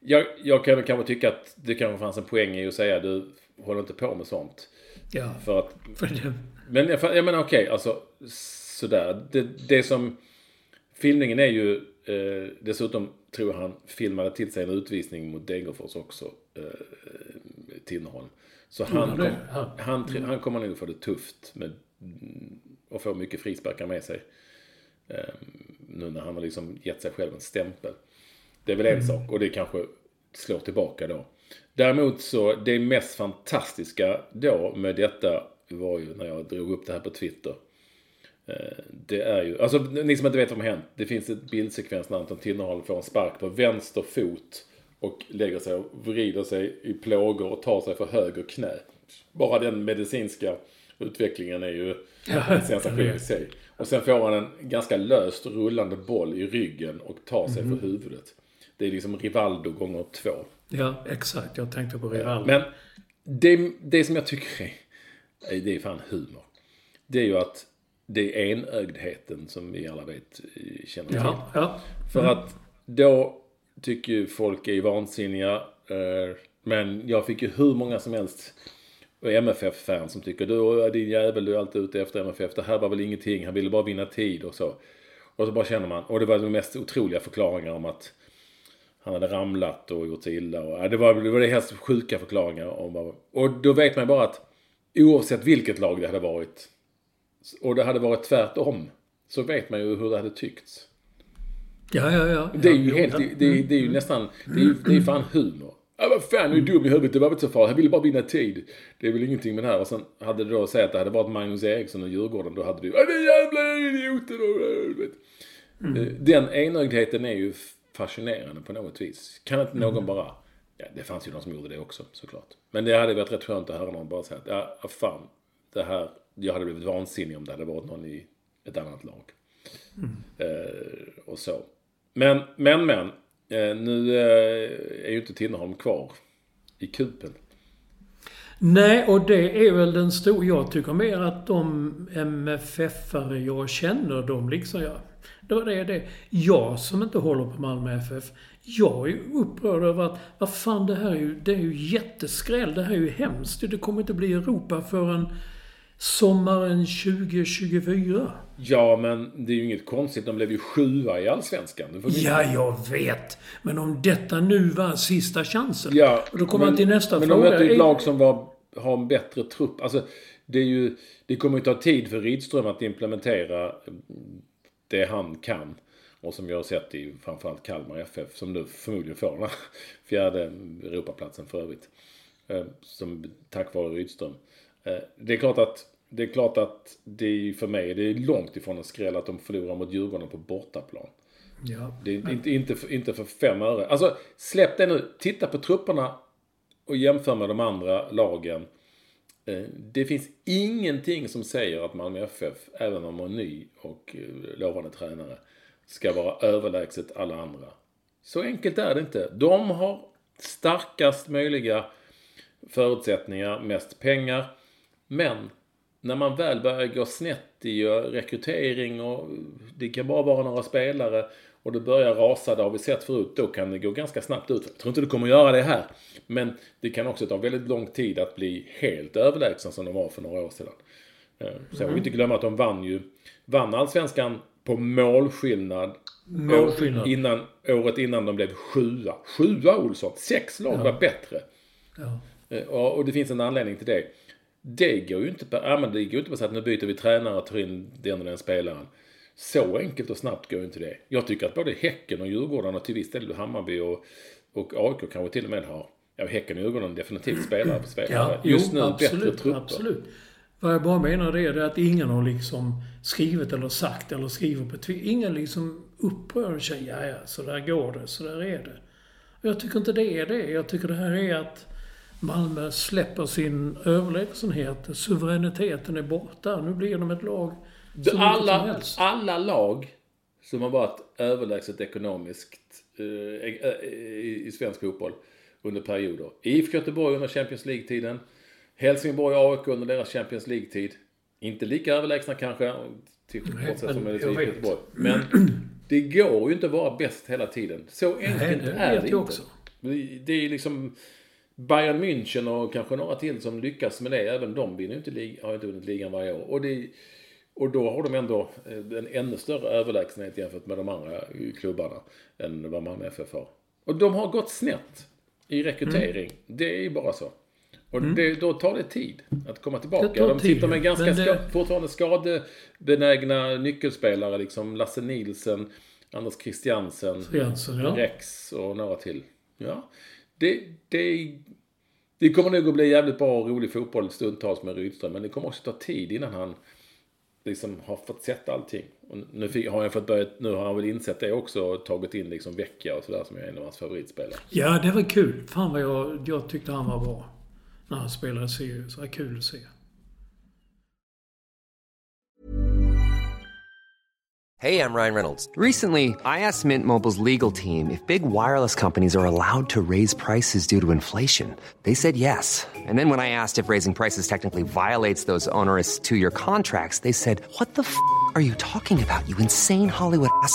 jag, jag kan kanske tycka att det kanske fanns en poäng i att säga du håller inte på med sånt. Ja. För att... För det. Men jag, jag menar okej, okay, alltså sådär. Det, det som... Filmningen är ju eh, dessutom, tror jag han filmade till sig en utvisning mot Degerfors också. Eh, Tinnerholm. Så han, kom, han, han, mm. han kommer nog få det tufft med, och få mycket frisparkar med sig. Um, nu när han har liksom gett sig själv en stämpel. Det är väl en mm. sak och det kanske slår tillbaka då. Däremot så, det mest fantastiska då med detta var ju när jag drog upp det här på Twitter. Eh, det är ju, alltså ni som inte vet vad som har hänt. Det finns ett bildsekvens när Anton Tinnerholm får en spark på vänster fot och lägger sig och vrider sig i plågor och tar sig för höger knä. Bara den medicinska utvecklingen är ju en sensation i sig. Och sen får han en ganska löst rullande boll i ryggen och tar sig mm. för huvudet. Det är liksom Rivaldo gånger två. Ja, exakt. Jag tänkte på Rivaldo. Men det, det som jag tycker är, det är fan humor. Det är ju att det är enögdheten som vi alla vet känner till. Ja, ja. För mm. att då tycker ju folk är vansinniga. Eh, men jag fick ju hur många som helst MFF-fan som tycker du din jävel du är alltid ute efter MFF. Det här var väl ingenting. Han ville bara vinna tid och så. Och så bara känner man. Och det var de mest otroliga förklaringar om att han hade ramlat och gjort sig illa. Och, det, var, det var det helt sjuka förklaringar. Om, och då vet man bara att oavsett vilket lag det hade varit. Och det hade varit tvärtom. Så vet man ju hur det hade tyckts. Ja, ja, ja. Det är ju ja, helt, det, är, det är ju nästan, det är ju det är fan humor. Ja, vad fan, du är dum i huvudet, det var väl inte så farligt. Han ville bara vinna tid. Det är väl ingenting med det här. Och sen hade det då sagt att det hade varit Magnus Eriksson och Djurgården, då hade du, ja den jävla idioten och. Mm. Den enögdheten är ju fascinerande på något vis. Kan inte någon bara, ja det fanns ju de som gjorde det också såklart. Men det hade varit rätt skönt att höra någon bara säga att, ja fan, det här, jag hade blivit vansinnig om det hade varit någon i ett annat lag. Mm. Eh, och så. Men, men, men. Eh, nu eh, är ju inte Tinnerholm kvar i kupen. Nej, och det är väl den stora... Jag tycker mer att de MFF-are jag känner, de liksom... Ja, då det är det. Jag som inte håller på Malmö FF, jag är upprörd över att, vad fan det här är ju, det är ju jätteskräll. Det här är ju hemskt. Det kommer inte bli Europa förrän sommaren 2024. Ja, men det är ju inget konstigt. De blev ju sjua i Allsvenskan. Ja, jag vet. Men om detta nu var sista chansen. Ja, och då kommer man till nästa men fråga. Men de mötte ju ett lag som var, har en bättre trupp. Alltså, det är ju... Det kommer ju ta tid för Rydström att implementera det han kan. Och som vi har sett i framförallt Kalmar FF, som nu förmodligen får den här *laughs* fjärde Europaplatsen för övrigt. Eh, som, tack vare Rydström. Eh, det är klart att det är klart att det för mig det är långt ifrån en skräll att de förlorar mot Djurgården på bortaplan. Ja. Det är inte, inte, för, inte för fem öre. Alltså släpp det nu. Titta på trupperna och jämför med de andra lagen. Eh, det finns ingenting som säger att Malmö FF, även om man är ny och lovande tränare, ska vara överlägset alla andra. Så enkelt är det inte. De har starkast möjliga förutsättningar, mest pengar. Men när man väl börjar gå snett i eh, rekrytering och det kan bara vara några spelare och det börjar rasa, det har vi sett förut, då kan det gå ganska snabbt ut. Jag tror inte det kommer att göra det här. Men det kan också ta väldigt lång tid att bli helt överlägsen som de var för några år sedan. Eh, så jag vill inte glömma att de vann ju, vann allsvenskan på målskillnad. Målskillnad. Innan, året innan de blev sjua. Sjua Olsson! Sex lag ja. var bättre. Ja. Och, och det finns en anledning till det. Det går ju inte på, ja, men det går inte på så att nu byter vi tränare och tar in den och den spelaren. Så enkelt och snabbt går inte det. Jag tycker att både Häcken och Djurgården och till viss del Hammarby och, och AIK kanske till och med har, ja Häcken och Djurgården definitivt spelare på spelare. Ja, Just jo, nu absolut, bättre trupper. Absolut. Vad jag bara menar det är att ingen har liksom skrivit eller sagt eller skriver på Twitter. Ingen liksom upprör sig. Ja, ja, så där går det, så där är det. Jag tycker inte det är det. Jag tycker det här är att Malmö släpper sin överlägsenhet. Suveräniteten är borta. Nu blir de ett lag som alla, alla lag som har varit överlägset ekonomiskt eh, i, i svensk fotboll under perioder. IFK Göteborg under Champions League-tiden. Helsingborg och AIK under deras Champions League-tid. Inte lika överlägsna kanske, till bortsett från IFK Göteborg. Men det går ju inte att vara bäst hela tiden. Så enkelt Nej, det är det inte. Också. Det är liksom Bayern München och kanske några till som lyckas med det. Även de vinner inte liga, har inte vunnit ligan varje år. Och, det, och då har de ändå en ännu större överlägsenhet jämfört med de andra klubbarna än vad Malmö FF har. Och de har gått snett i rekrytering. Mm. Det är ju bara så. Och Mm. det, då tar det tid att komma tillbaka. De sitter med ganska det- ska, fortfarande skadebenägna nyckelspelare. Liksom Lasse Nielsen, Anders Christiansen, Christiansen, ja. Rex och några till. Ja. Det, det, det kommer nog att bli jävligt bra och rolig fotboll stundtals med Rydström. Men det kommer också ta tid innan han liksom har fått sätta allting. Och nu fick, har jag fått börja, nu har han väl insett det också och tagit in liksom Vecchia och sådär som är en av hans favoritspelare. Ja, det var kul. Fan vad jag, jag tyckte han var bra. När han spelade Sirius. Det var kul att se. Hey, I'm Ryan Reynolds. Recently, I asked Mint Mobile's legal team if big wireless companies are allowed to raise prices due to inflation. They said yes. And then when I asked if raising prices technically violates those onerous two year contracts, they said, What the f are you talking about, you insane Hollywood ass?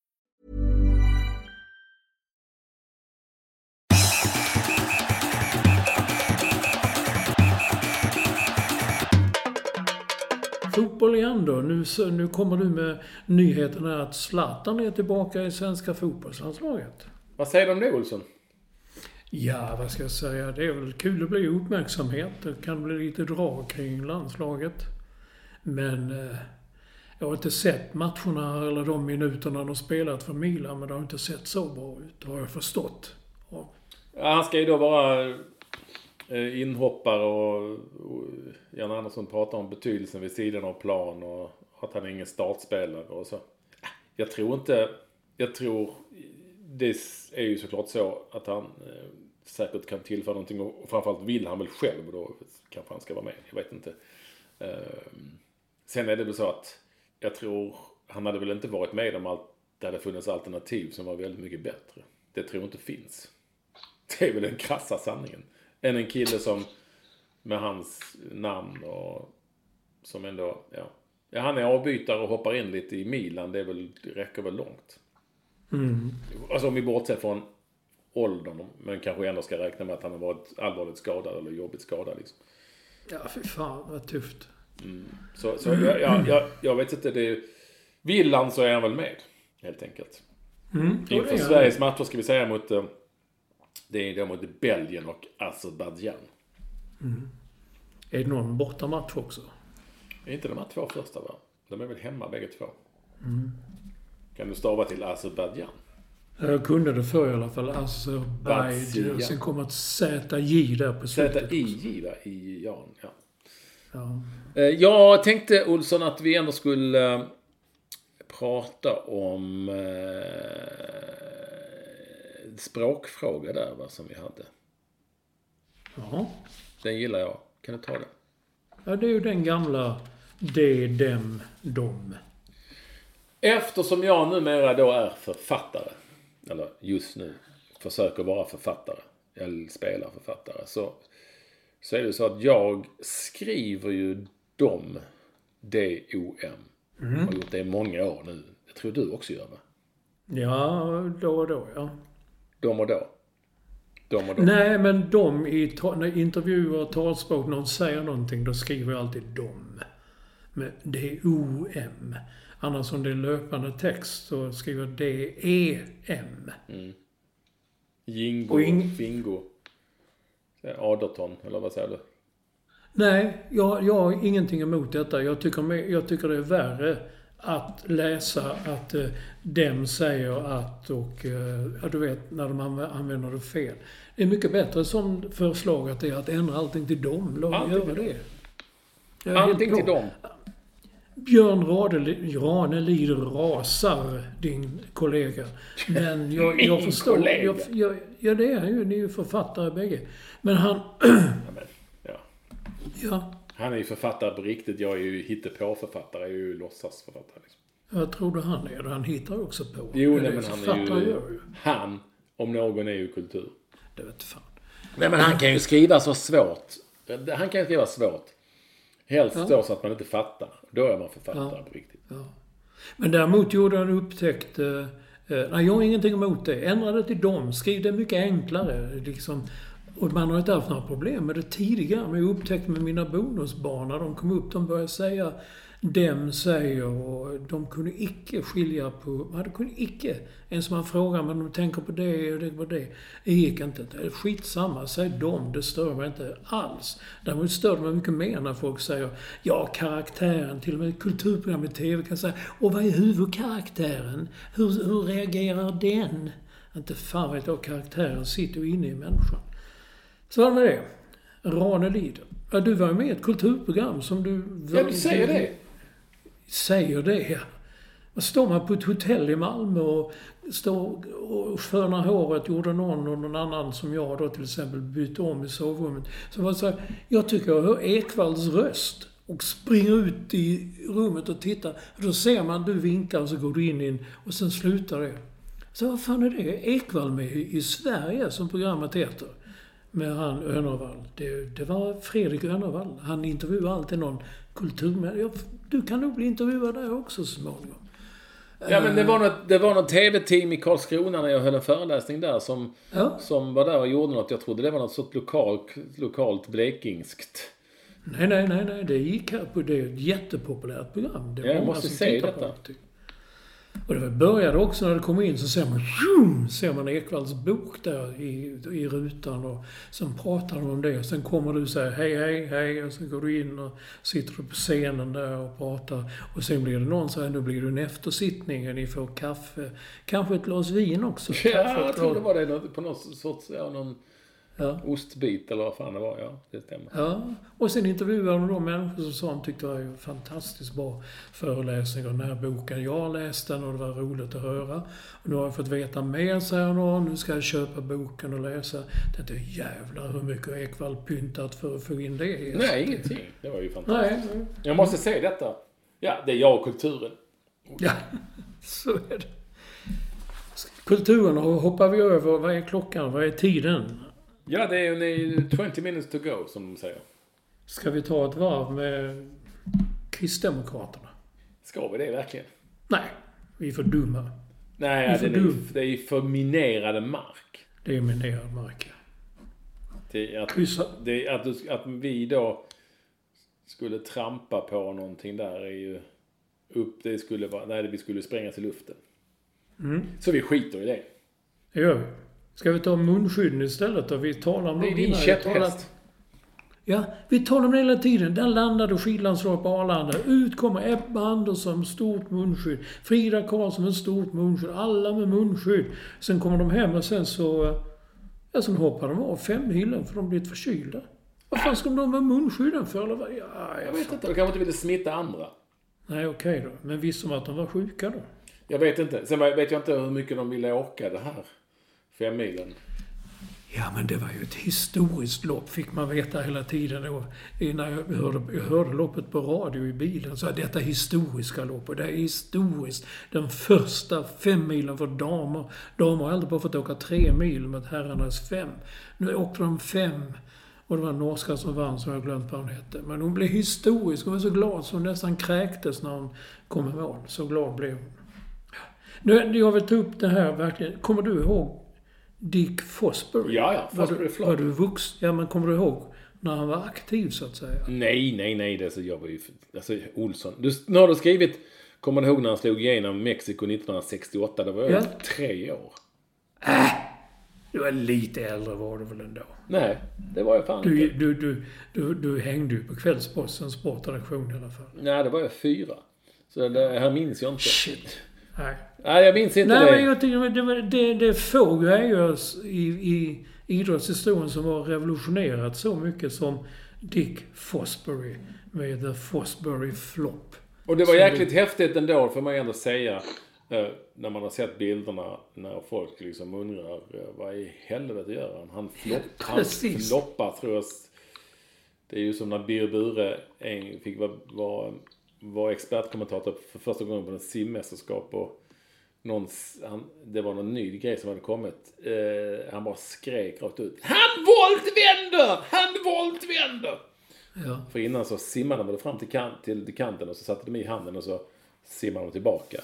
Fotboll igen då. Nu, nu kommer du med nyheten här att Zlatan är tillbaka i svenska fotbollslandslaget. Vad säger du om det Olsson? Ja, vad ska jag säga? Det är väl kul att bli uppmärksamhet. Det kan bli lite drag kring landslaget. Men eh, jag har inte sett matcherna eller de minuterna de spelat för Milan, men det har inte sett så bra ut, har jag förstått. Och, Ja, han ska ju då vara Eh, inhoppare och, och Jan Andersson pratar om betydelsen vid sidan av plan och att han är ingen startspelare och så. Jag tror inte... Jag tror... Det är ju såklart så att han eh, säkert kan tillföra någonting och framförallt vill han väl själv och då kanske han ska vara med. Jag vet inte. Eh, sen är det väl så att jag tror han hade väl inte varit med om allt det hade funnits alternativ som var väldigt mycket bättre. Det tror jag inte finns. Det är väl den krassa sanningen. Än en kille som med hans namn och som ändå, ja. ja han är avbytare och hoppar in lite i Milan. Det, är väl, det räcker väl långt. Alltså om vi bortser från åldern. Men kanske ändå ska räkna med att han har varit allvarligt skadad eller jobbigt skadad. Liksom. ja, fy fan vad tufft. Så, så jag, jag, jag, jag vet inte. Det är, vill han så är han väl med. Helt enkelt. Mm, Inför. Sveriges matcher ska vi säga mot... Det är då mot Belgien och Azerbajdzjan. Är det någon bortamatch också? Är inte de här två första va? De är väl hemma bägge två? Mm. Kan du stava till Azerbajdzjan? Jag kunde det förr i alla fall. Azerbajdzjan. Sen kom ett ZJ där på slutet. Z-I-J va? I Jan, ja. Ja. Eh, Jag tänkte Olsson att vi ändå skulle eh, prata om eh, språkfråga där va, som vi hade. Jaha. Den gillar jag. Kan du ta den? Ja, det är ju den gamla de, dem, dom. Eftersom jag numera då är författare, eller just nu försöker vara författare, eller spelar författare, så, så är det så att jag skriver ju dom, D-O-M. Har gjort det i många år nu. Det tror du också gör va? Ja, då och då, ja. Dom och då. Dom och då. Nej, men de i när intervjuer och talspråk, någon säger någonting, då skriver jag alltid dom. Med D-O-M. Annars om det är löpande text så skriver jag D-E-M. Jingo, Och ing- Fingo. Aderton, eller vad säger du? Nej, jag, jag har ingenting emot detta. Jag tycker, jag tycker det är värre att läsa att eh, dem säger att och, eh, ja du vet, när de anv- använder det fel. Det är mycket bättre som förslag att det är att ändra allting till dem. Låt Allting göra det. Helt Allting till dem. Björn Ranelid rasar, din kollega. *laughs* Men jag, jag förstår. kollega? Jag, jag, ja, det är han ju. Ni är ju författare bägge. Men han... *clears throat* Ja, men, ja. ja, Han är ju författare på riktigt. Jag är ju hittepå-författare. Jag är ju låtsasförfattare. Liksom. jag tror du han är det. Han hittar också på. Jo, Men nej, det men han är ju... ju. Han, om någon, är ju kultur. Det vet fan. Nej, men han kan ju skriva så svårt. Han kan ju skriva svårt. Helst så, så att man inte fattar. Då är man författare Ja. på riktigt. Men däremot gjorde han upptäckt eh, Eh, nej, jag har ingenting emot det. Ändra det till dem. Skriv det mycket enklare. Liksom. Och man har inte haft några problem med det tidigare. Men jag upptäckte med mina bonusbarn när de kom upp, de började säga dem säger och de kunde icke skilja på... Man kunde icke... ens om man frågar men de tänker på det och det på det. Det gick inte. Det är skitsamma, säg dem. Det stör mig inte alls. Däremot stör det mig mycket mer när folk säger ja, karaktären. Till och med kulturprogram i TV kan säga och vad är huvudkaraktären? Hur, hur reagerar den? Inte fan vet jag, karaktären sitter ju inne i människan. Så var det med det. Ranelid. Ja, du var med i ett kulturprogram som du... Ja, du säger det. Säger det, ja. Står man på ett hotell i Malmö och står och fönar håret, gjorde någon och någon annan som jag då till exempel bytte om i sovrummet. Så var så här, jag tycker jag hör Ekvalls röst. Och springer ut i rummet och tittar. Då ser man, du vinkar och så går du in, in och sen slutar det. Så vad fan är det? Ekvall med i Sverige, som programmet heter med han Önervall. Det, det var Fredrik Önervall. Han intervjuar alltid någon kulturmänniska. Du kan nog bli intervjuad där också så småningom. Ja, men det var något, det var något TV-team i Karlskrona när jag höll en föreläsning där som, Ja. som var där och gjorde något. Jag trodde det var något sorts lokalt, lokalt blekingskt. Nej, nej, nej, nej. Det gick här på... Det är ett jättepopulärt program. Det Ja, jag måste på detta. det. Och det började också när det kom in så ser man, zoom, ser man Ekvalls bok där i, i rutan och sen pratar de om det. Och sen kommer du och säger hej, hej, hej och sen går du in och sitter du på scenen där och pratar. Och sen blir det någon som säger, nu blir det en eftersittning och ni får kaffe. Kanske ett glas vin också. Ja, jag tror det var det på något sorts, ja, någon Ja. ostbit eller vad fan det var. Ja, det stämmer. Ja, och sen intervjuade de de människor som sa de tyckte det var en fantastiskt bra föreläsning om den här boken. Jag läste den och det var roligt att höra. Och nu har jag fått veta mer, säger någon. Nu ska jag köpa boken och läsa. Jag tänkte, jävlar hur mycket har Ekvall pyntat för att få in det Nej, ingenting. Det var ju fantastiskt. Nej, Jag måste säga detta. Ja, det är jag och kulturen. ja, *laughs* så är det. Kulturen hoppar vi över. Vad är klockan? Vad är tiden? Ja, det är ju 20 minutes to go, som de säger. Ska vi ta ett varv med Kristdemokraterna? Ska vi det verkligen? Nej, vi är för dumma. Nej, Det är för det är, dumt. det är för minerade mark. Det är minerad mark. Det är att, det är att, att vi då skulle trampa på någonting där är ju upp, det skulle vara, nej vi skulle sprängas i luften. Mm. Så vi skiter i det. Det gör vi. Ska vi ta munskydden istället då? Vi talar om Det är din. Jag käpphäst. Ja, vi talar om det hela tiden. Där landade skidlandslaget på Arlanda. Ut kommer Ebba Andersson stort munskydd. Frida Karlsson med stort munskydd. Alla med munskydd. Sen kommer de hem och sen så... Ja, sen hoppar de av femmilen för de blivit förkylda. Vad fan ska de med munskydden för? Eller vad? Ja, Jag vet inte, de kanske inte ville smitta andra. Nej, okej då. Men visste de att de var sjuka då? Jag vet inte. Sen vet jag inte hur mycket de ville åka det här femmilen. Ja, men det var ju ett historiskt lopp, fick man veta hela tiden. Och innan jag hörde, jag hörde loppet på radio i bilen, så detta historiska lopp. Och det är historiskt. Den första femmilen för damer. Damer har aldrig bara fått åka tre mil mot herrarnas fem. Nu åkte de fem. Och det var en norska som vann, som jag glömt vad hon hette. Men hon blev historisk. Hon var så glad så hon nästan kräktes när hon kom i mål. Så glad blev hon. Nu, jag vill ta upp det här verkligen. Kommer du ihåg Dick Fosbury? Ja, ja, Var Fosbury du, Flop. var du vux? Ja, men kommer du ihåg när han var aktiv så att säga? Nej, nej, nej. Det så, jag var ju... Alltså, Olsson. Du, nu har du skrivit... Kommer du ihåg när han slog igenom Mexiko 1968? Det var jag Ja. tre år. Du var lite äldre var du väl ändå? Nej, det var jag fan Du, inte. du, du, du, du hängde ju på Kvällspostens sportredaktion i alla fall. Nej, det var jag fyra. Så det här minns jag inte. Shit. Nej. Nej, jag minns inte Nej, det. men jag tycker det, var- det, det är få grejer i, i idrottshistorien som har revolutionerat så mycket som Dick Fosbury med The Fosbury Flop. Och det var jäkligt häftigt ändå, får man ju ändå säga. eh, När man har sett bilderna när folk liksom undrar eh, vad i helvete gör han? Han, flopp, han floppar tror jag. Det är ju som när Birre Bure fick vara, vara, vara expertkommentator för första gången på en simmästerskap. Och någon, han, det var någon ny grej som hade kommit. Eh, han bara skrek rakt ut. Han voltvänder! Han voltvänder! Ja. För innan så simmade de fram till, kant, till kanten och så satte de i handen och så simmade de tillbaka.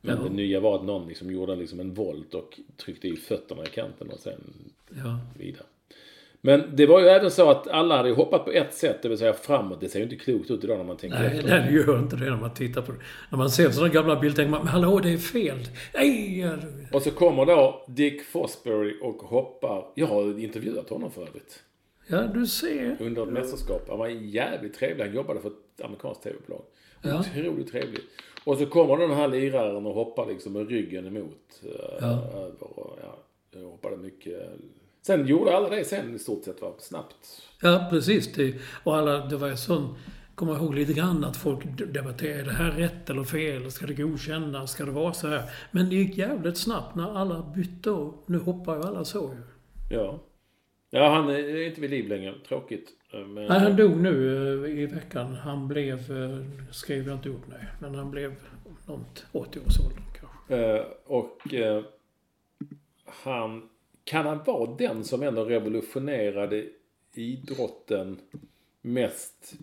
Men Ja. det nya var att någon liksom gjorde liksom en volt och tryckte i fötterna i kanten och sen Ja. vidare. Men det var ju även så att alla hade hoppat på ett sätt, det vill säga framåt. Det ser ju inte klokt ut idag när man tänker Nej, efter. nej, det gör inte det när man tittar på det. När man ser sådana gamla bilder tänker man, men hallå, det är fel. Nej! Och så kommer då Dick Fosbury och hoppar. Jag har intervjuat honom för övrigt. Ja, du ser. Under ett mästerskap. Han var jävligt trevlig. Han jobbade för ett amerikanskt tv-bolag. Ja. Otroligt trevlig. Och så kommer den här liraren och hoppar liksom med ryggen emot. eh, Ja. Över och, ja, hoppade mycket. Sen gjorde alla det sen i stort sett va? Snabbt. Ja, precis. Det, och alla, det var ju sån... Kommer ihåg lite grann att folk debatterade, är det här rätt eller fel? Ska det godkännas? Ska det vara så här? Men det gick jävligt snabbt när alla bytte och nu hoppar ju alla så ju. Ja. Ja, han är inte vid liv längre. Tråkigt. Men, Nej, han dog nu eh, i veckan. Han blev, eh, skrev jag inte upp nej, men han blev något 80-årsåldern kanske. Eh, och eh, han, kan han vara den som ändå revolutionerade idrotten mest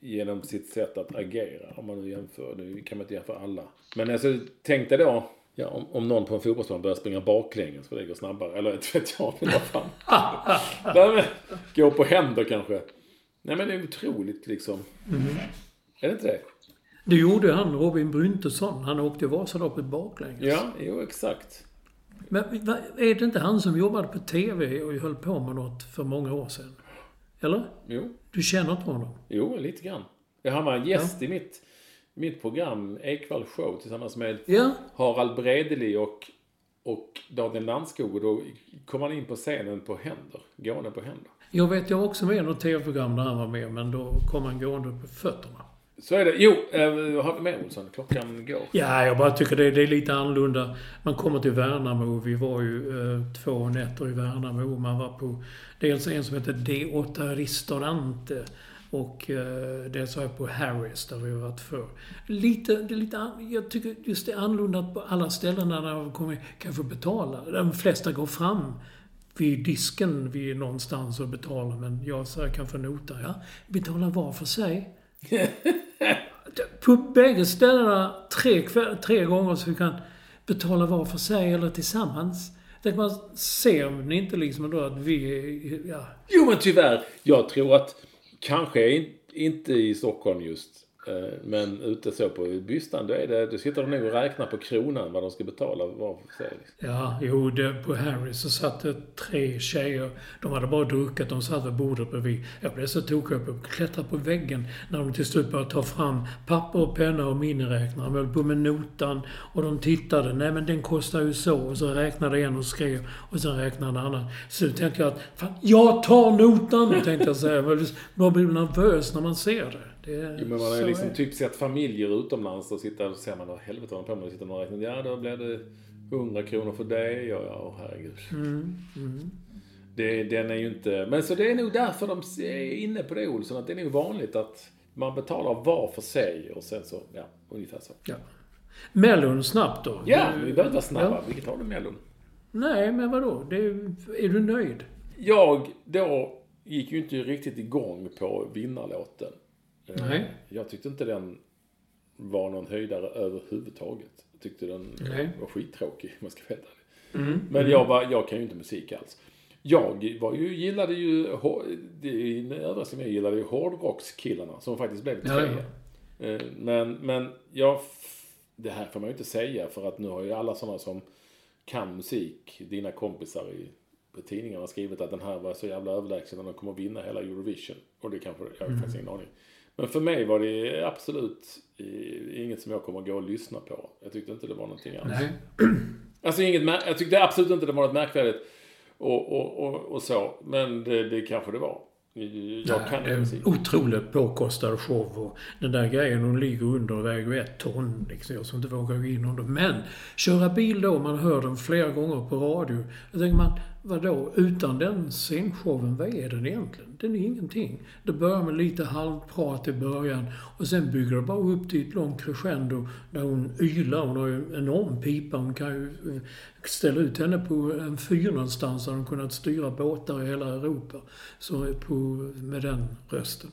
genom sitt sätt att agera? Om man nu jämför, nu kan man inte jämföra alla. Men alltså, tänk dig då, ja, om, om någon på en fotbollsplan börjar springa baklänges för det går snabbare. Eller *laughs* inte vet jag, men vad fan. *laughs* Nej, men, gå på händer kanske. Nej men det är otroligt liksom. Är det inte det? Det gjorde han, Robin Bryntesson. Han åkte Vasaloppet baklänges. Ja, jo exakt. Men är det inte han som jobbade på TV och höll på med något för många år sedan? Eller? Jo. Du känner inte honom? Jo, lite grann. Jag han var en gäst i mitt, mitt program Ekwall Show tillsammans med Ja. Harald Bredeli och, och Daniel Landskog. Och då kom han in på scenen på händer. Gående på händer. Jag vet, jag var också med i något TV-program där han var med, men då kom han gående på fötterna. Så är det. Jo, vad har vi med Olsson? Klockan går. Ja, jag bara tycker det, det är lite annorlunda. Man kommer till Värnamo. Vi var ju eh, två nätter i Värnamo. Man var på dels en som heter D8 Ristorante och eh, dels var jag på Harris där vi har varit för. Lite, det är lite, jag tycker just det är annorlunda att på alla ställen där man kommer, kanske betala. De flesta går fram vid disken vid någonstans och betalar. Men jag säger kanske nota. Ja, betala var för sig. På bägge ställena tre, kväll, tre gånger så vi kan betala var för sig eller tillsammans. Tänk man ser ni inte liksom då att vi ja. Jo, men tyvärr. Jag tror att kanske inte i Stockholm just. Eh, men ute så på Bystan, då, är det, då sitter de nog och räknar på kronan vad de ska betala var för sig. Liksom. Ja, jo, det, på Harry så satt det tre tjejer. De hade bara druckit, de satt vid bordet bredvid. Jag blev så tokig, jag klättrade på väggen när de till slut började ta fram papper och penna och miniräknare. De höll på med notan och de tittade. Nej, men den kostar ju så. Och så räknade en och skrev och sen räknade en annan. Så tänkte jag att, fan, jag tar notan! Tänkte jag säga. Man blir nervös när man ser det det Jo, men man har ju liksom är typ sett familjer utomlands och sitter och ser man vad helvete de på med och sitter och räknar. Ja, då blir det 100 kronor för det. Ja, ja, herregud. Mm, Det, den är ju inte... Men så det är nog därför de är inne på det Olsson, att det är nog vanligt att man betalar var för sig och sen så, ja, ungefär så. Ja. Mellon snabbt då. Ja, vi behöver vara snabba. Ja. Vilket har du Mellon? Nej, men vadå? Det är, är du nöjd? Jag då gick ju inte riktigt igång på vinnarlåten. Eh, Nej. Jag tyckte inte den var någon höjdare överhuvudtaget. Jag tyckte den Nej. var skittråkig, om jag ska helt ärlig. Mm. Men jag, var, jag kan ju inte musik alls. Jag var ju, gillade ju, det är en överraskning, jag gillade ju hårdrockskillarna som faktiskt blev Ja, tre. ja. Eh, Men, men jag, det här får man ju inte säga för att nu har ju alla sådana som kan musik, dina kompisar i på tidningarna skrivit att den här var så jävla överlägsen och den kommer vinna hela Eurovision. Och det kanske, jag har faktiskt ingen aning. Men för mig var det absolut inget som jag kommer gå och lyssna på. Jag tyckte inte det var någonting alls. Nej. *clears throat* Alltså inget, jag tyckte absolut inte det var något märkvärdigt och, och, och, och så. Men det, det kanske det var. Jag kan det inte otroligt påkostad show och den där grejen, hon ligger under och väger ett ton. Liksom, jag som inte vågar gå in under. Men köra bil då, man hör den flera gånger på radio. Då tänker man, vadå, utan den scenshowen, vad är den egentligen? Den är ingenting. Det börjar med lite halvprat i början och sen bygger det bara upp till ett långt crescendo där hon ylar. Hon har ju en enorm pipa. Hon kan ju eh, ställa ut henne på en fyr någonstans där hon kunnat styra båtar i hela Europa. Så eh, på, med den rösten.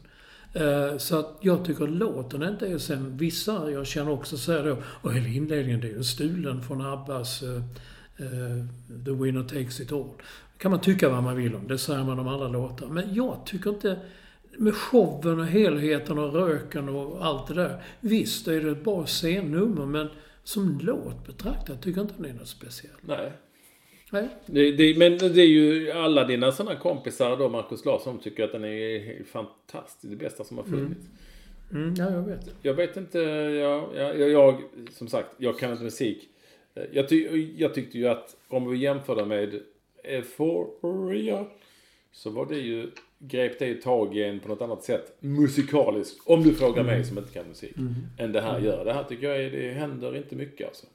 Eh, så att jag tycker låten inte är sen. Vissa, jag känner också säger då, och hela inledningen det är ju stulen från Abbas The Winner Takes It All. kan man tycka vad man vill om. Det säger man om alla låtar. Men jag tycker inte... Med showen och helheten och röken och allt det där. Visst är det ett bra scennummer men som låt betraktat tycker jag inte den är något speciellt. Nej. Nej. Det, det, men det är ju alla dina sådana kompisar då, Markus Larsson, tycker att den är fantastisk. Det bästa som har funnits. Mm, ja, jag vet. Jag vet inte, jag, jag, jag, jag, som sagt, jag kan inte musik. Jag, ty, jag tyckte ju att om vi jämför det med Euphoria så var det ju, grep det ju tag i en på något annat sätt musikaliskt. Om du frågar mig som inte kan musik. Än det här gör. Det här tycker jag är, det händer inte mycket alltså.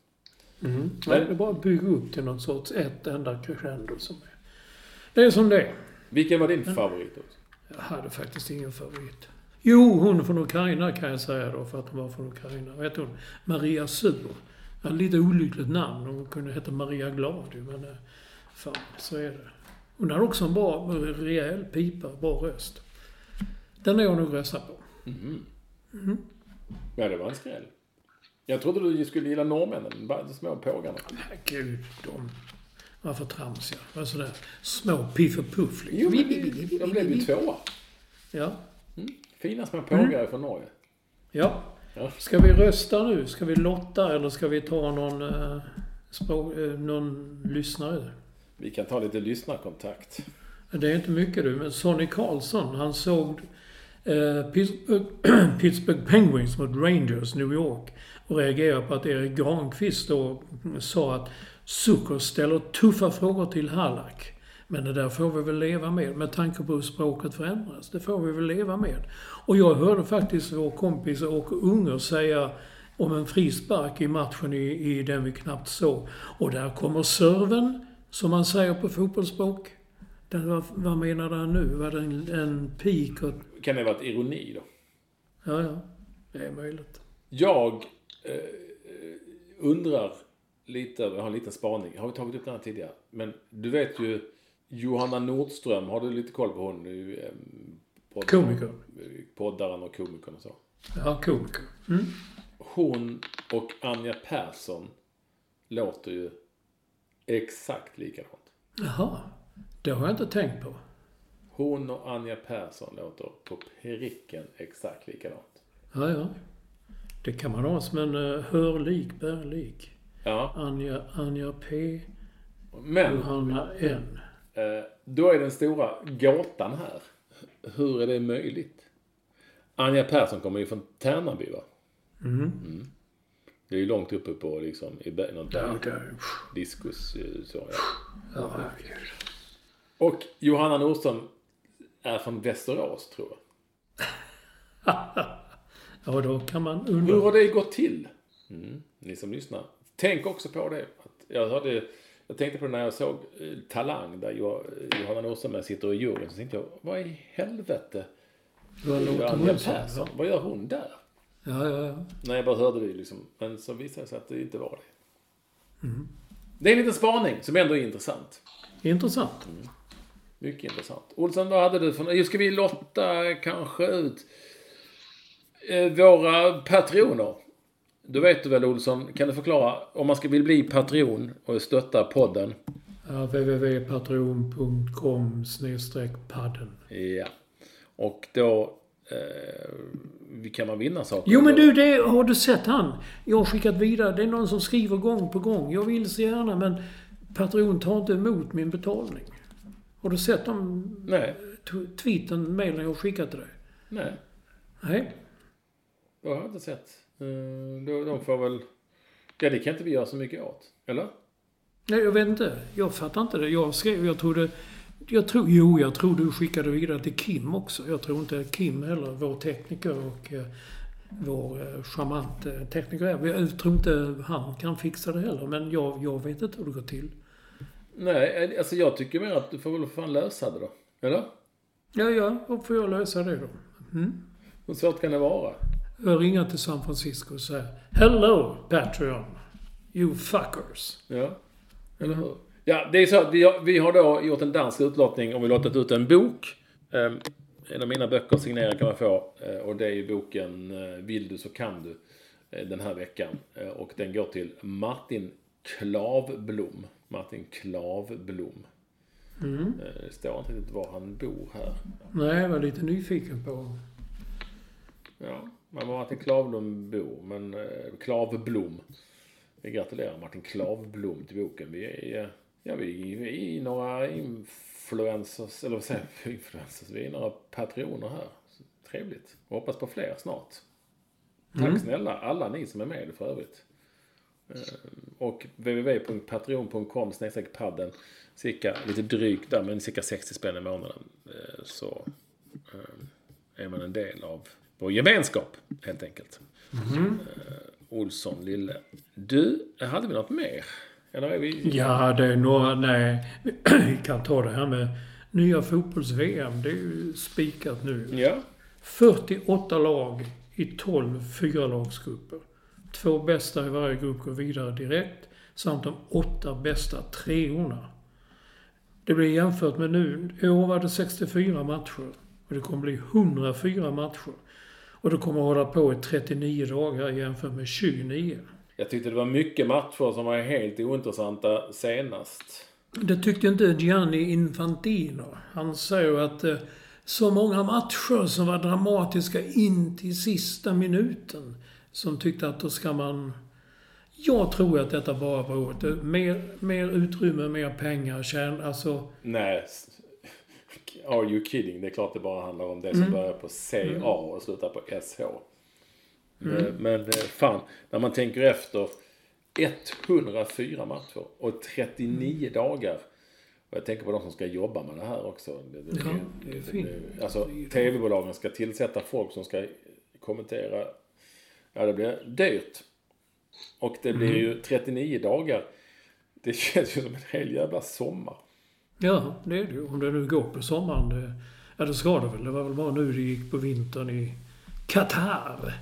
Mm. Nej, det är bara bygga upp till någon sorts ett enda crescendo som är... Det är som det är. Vilken var din favorit också? Jag hade faktiskt ingen favorit. Jo, hon från Ukraina kan jag säga då, för att hon var från Ukraina. Heter hon? Maria Sur. Ja, lite olyckligt namn. Hon kunde heta Maria Glad men... eh, Fan, så är det. Hon hade också en bra, rejäl pipa, bra röst. Den är jag nog rösta på. Ja, det var en skräll. Jag trodde du skulle gilla norrmännen, de små pågarna. Gud, de var för tramsiga. Var sådär små piff och puff liksom. Jo, men de blev ju tvåa. Ja. Fina små pågar från Norge. Ja. Ja. Ska vi rösta nu? Ska vi lotta eller ska vi ta någon, eh, språk, eh, någon lyssnare? Vi kan ta lite lyssnarkontakt. Det är inte mycket du, men Sonny Karlsson, han såg eh, Pittsburgh, *clears throat* Pittsburgh Penguins mot Rangers New York och reagerade på att Erik Granqvist då sa att Zucker ställer tuffa frågor till Halak. Men det där får vi väl leva med, med tanke på hur språket förändras. Det får vi väl leva med. Och jag hörde faktiskt vår kompis Åke Unger säga om en frispark i matchen i, i den vi knappt såg. Och där kommer serven, som man säger på fotbollsspråk. Den, vad, vad menade han nu? Var det en, en pik? Och, Kan det vara ett ironi då? ja, ja. Det är möjligt. Jag eh, undrar lite, jag har en liten spaning. Har vi tagit upp den här tidigare? Men du vet ju Johanna Nordström, har du lite koll på hon? Nu, eh, podd- Komiker. Poddaren och komikern och så. Ja, komiker. Mm. Hon och Anja Persson låter ju exakt likadant. Jaha. Det har jag inte tänkt på. Hon och Anja Persson låter på pricken exakt likadant. Ja, ja. Det kan man ha som en uh, hörlik, bärlik. Ja, Anja, Anja P. men Johanna N. eh, då är den stora gåtan här. Hur är det möjligt? Anja Persson kommer ju från Tärnaby va? Mm. Det är ju långt uppe på liksom, i någon berg, Ja, där. diskus eh, så ja. Ja, herregud. Och Johanna Nordström är från Västerås tror jag. *laughs* Ja, då kan man Hur undra. har det gått till? Mm, ni som lyssnar. Tänk också på det. Jag, hörde, jag tänkte på det när jag såg eh, Talang där jag, Johanna Nordström sitter i juryn. Så tänkte jag, vad i helvete? Anja? Persson, vad gör hon där? Ja, ja, ja. När jag bara hörde det liksom. Men så visade det sig att det inte var det. Det är en liten spaning som ändå är intressant. Intressant. Mycket intressant. Olsson, vad hade du för... Ska vi lotta kanske ut eh, våra patroner? Då vet du väl Olsson, kan du förklara om man ska vill bli patron och stötta podden? Ja, www.patreon.com padden. Ja. Och då eh, kan man vinna saker. Jo men du, det, har du sett han? Jag har skickat vidare. Det är någon som skriver gång på gång. Jag vill så gärna men Patreon tar inte emot min betalning. Har du sett de Nej, tweeten, mejlen jag skickat till dig? nej. Nej. Det har jag inte sett. Eh, de, de får väl... Ja, det kan inte vi göra så mycket åt. Eller? Nej, jag vet inte. Jag fattar inte det. Jag skrev, jag trodde... Jag tror, jo, jag tror du skickade vidare till Kim också. Jag tror inte Kim heller, vår tekniker och eh, vår eh, charmant eh, tekniker. Jag tror inte han kan fixa det heller, men jag, jag vet inte hur det går till. Nej, alltså jag tycker mer att du får väl fan lösa det då. Eller? Ja, ja, då får jag lösa det då. Hur svårt kan det vara? Ringer till San Francisco och säger Hello Patreon, you fuckers. Ja. Eller hur? Ja, det är så att vi har, vi har då gjort en dansk utlottning och vi lottat ut en bok. Ehm, en av mina böcker signerad kan man få. Eh, och det är ju boken eh, Vill du så kan du. eh, Den här veckan. Och den går till Martin Klavblom. Martin Klavblom. Eh, Det står inte riktigt var han bor här. Nej, jag var lite nyfiken på... Ja, men var Martin Klavblom bor. Men eh, Klavblom. Vi gratulerar Martin Klavblom till boken. Vi är, ja, vi, vi är några influencers, eller vad säger jag, *laughs* influencers? Vi är några patroner här. Så Trevligt. Och hoppas på fler snart. Tack snälla alla ni som är med för övrigt. Eh, Och www.patreon.com padden cirka lite drygt där, men cirka 60 spänn i månaden. eh, Så eh, är man en del av vår gemenskap, helt enkelt. Eh, Olsson, Lille. Du, hade vi något mer? Eller är vi... Ja, det är några... Nej, *clears throat* vi kan ta det här med nya fotbolls-VM. Det är ju spikat nu. Ja. 48 lag i 12 fyralagsgrupper. Två bästa i varje grupp går vidare direkt. Samt de åtta bästa treorna. Det blir jämfört med nu. I år var det 64 matcher. Och det kommer bli 104 matcher. Och det kommer hålla på i 39 dagar jämfört med 29. Jag tyckte det var mycket matcher som var helt ointressanta senast. Det tyckte inte Gianni Infantino. Han säger att eh, så många matcher som var dramatiska in till sista minuten. Som tyckte att då ska man... Jag tror att detta bara beror på mer, mer utrymme, mer pengar, tjän, alltså... Nej. Are you kidding? Det är klart det bara handlar om det som börjar på CA och slutar på SH. Men, men eh, fan, när man tänker efter. 104 matcher och 39 dagar. Och jag tänker på de som ska jobba med det här också. Det, det, Ja, det är fint. Alltså, tv-bolagen ska tillsätta folk som ska kommentera. Ja, det blir dyrt. Och det blir ju 39 dagar. Det känns ju som en hel jävla sommar. Ja, det är det ju. Om det nu går på sommaren. Det, ja, det ska det väl. Det var väl bara nu det gick på vintern i Qatar.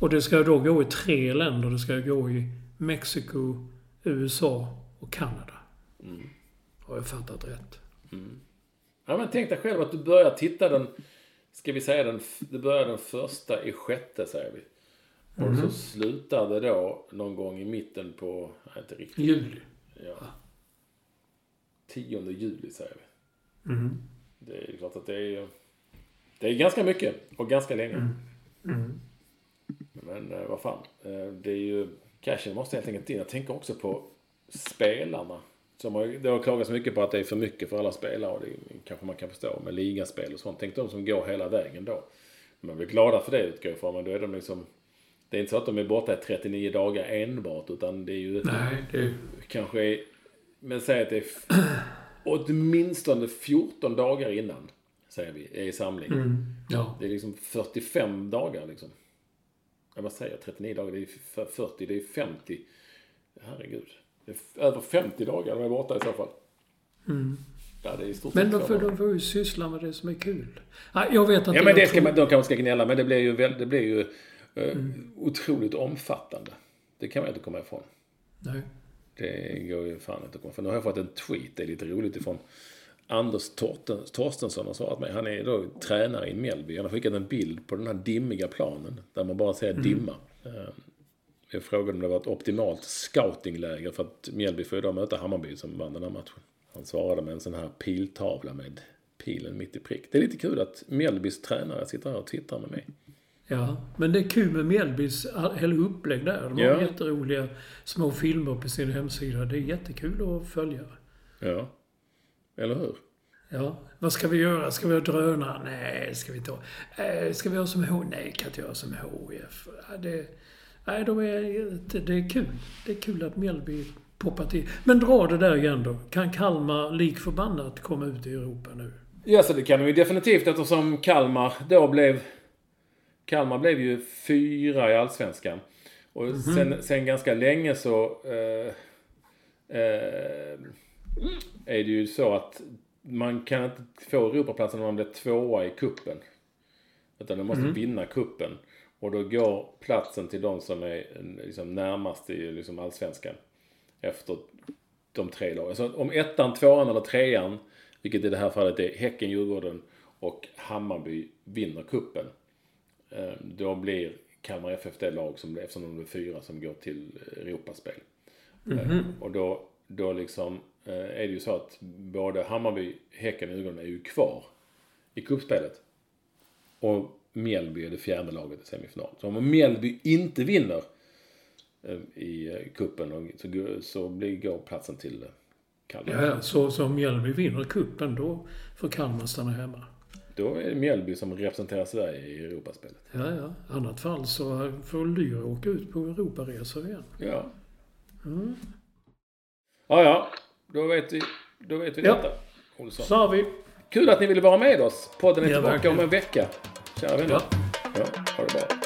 Och det ska då gå i tre länder. Det ska gå i Mexiko, USA och Kanada. Har jag fattat rätt? Ja, men tänk dig själv att du börjar titta den, ska vi säga den, du börjar den första i sjätte säger vi. Och så slutar det då någon gång i mitten på, nej, inte riktigt, Juli. ja. 10 juli säger vi. Det är klart att det är det är ganska mycket och ganska länge. Men eh, vad fan, eh, det är ju, cashen måste helt enkelt in. Jag tänker också på spelarna. Som har, det har klagats mycket på att det är för mycket för alla spelare och det kanske man kan förstå med ligaspel och sånt. Tänk de som går hela vägen då. Är väl glada för det utgår jag ifrån, men då är de liksom... Det är inte så att de är borta i 39 dagar enbart, utan det är ju Nej, det... kanske... Men säg att det är åtminstone 14 dagar innan, säger vi, är i samling. Ja. Det är liksom 45 dagar liksom. Ja, vad säger jag? 39 dagar, det är f- 40, det är 50. Herregud. Det är över 50 dagar de är borta i så fall. Ja, i stort Men de får, de får ju syssla med det som är kul. Jag vet inte. Ja, men det ska man, de kanske ska gnälla, men det blir ju, det blir ju eh, Mm. otroligt omfattande. Det kan man inte komma ifrån. Nej. Det går ju fan inte att komma ifrån. Nu har jag fått en tweet, det är lite roligt ifrån Anders Torstensson har svarat mig. Han är då tränare i Mjällby. Han har skickat en bild på den här dimmiga planen. Där man bara ser dimma. Eh, Jag frågade om det var ett optimalt scoutingläge för att Mjällby får idag möta Hammarby som vann den här matchen. Han svarade med en sån här piltavla med pilen mitt i prick. Det är lite kul att Mjällbys tränare sitter här och twittrar med mig. Ja, men det är kul med Mjällbys hela upplägg där. De har Ja. jätteroliga små filmer på sin hemsida. Det är jättekul att följa. Ja, eller hur? Ja, vad ska vi göra? Ska vi ha drönare? Nej, ska vi inte ha. Eh, ska vi ha som H? Nej, kan inte göra som. Ja, det, nej, de är, det, det är kul. Det är kul att Mjällby poppar till. Men dra det där igen då. Kan Kalmar lik förbannat komma ut i Europa nu? Ja, så det kan de ju definitivt eftersom Kalmar då blev... Kalmar blev ju fyra i Allsvenskan. Och sen, sen ganska länge så... Eh, eh, är det ju så att man kan inte få Europaplatsen när man blir tvåa i kuppen. Utan man måste vinna kuppen. Och då går platsen till de som är liksom, närmast i liksom, Allsvenskan. Efter de tre lagen. Så om ettan, tvåan eller trean, vilket i det här fallet är Häcken, Djurgården och Hammarby vinner kuppen då blir Kalmar FF det lag som, eftersom de är fyra, som går till Europaspel. Mm-hmm. Och då, då liksom är det ju så att både Hammarby, Häcken och Djurgården är ju kvar i kuppspelet. Och Mjällby är det fjärde laget i semifinal. Så om Mjällby inte vinner i kuppen så, så blir, går platsen till Kalmar. Ja, så, så om Mjällby vinner kuppen då får Kalmar stanna hemma? Då är det Mjällby som representerar Sverige i Europaspelet. Ja, ja. Annat fall så får Lyra åka ut på Europaresor igen. Ja. Mm. Ja, ja. Då vet vi, då vet vi ja. detta. Olsson. Så har vi. Kul att ni ville vara med oss. Podden är ja, tillbaka verkligen. om en vecka. Kära vänner. Ja. ja ha det bra.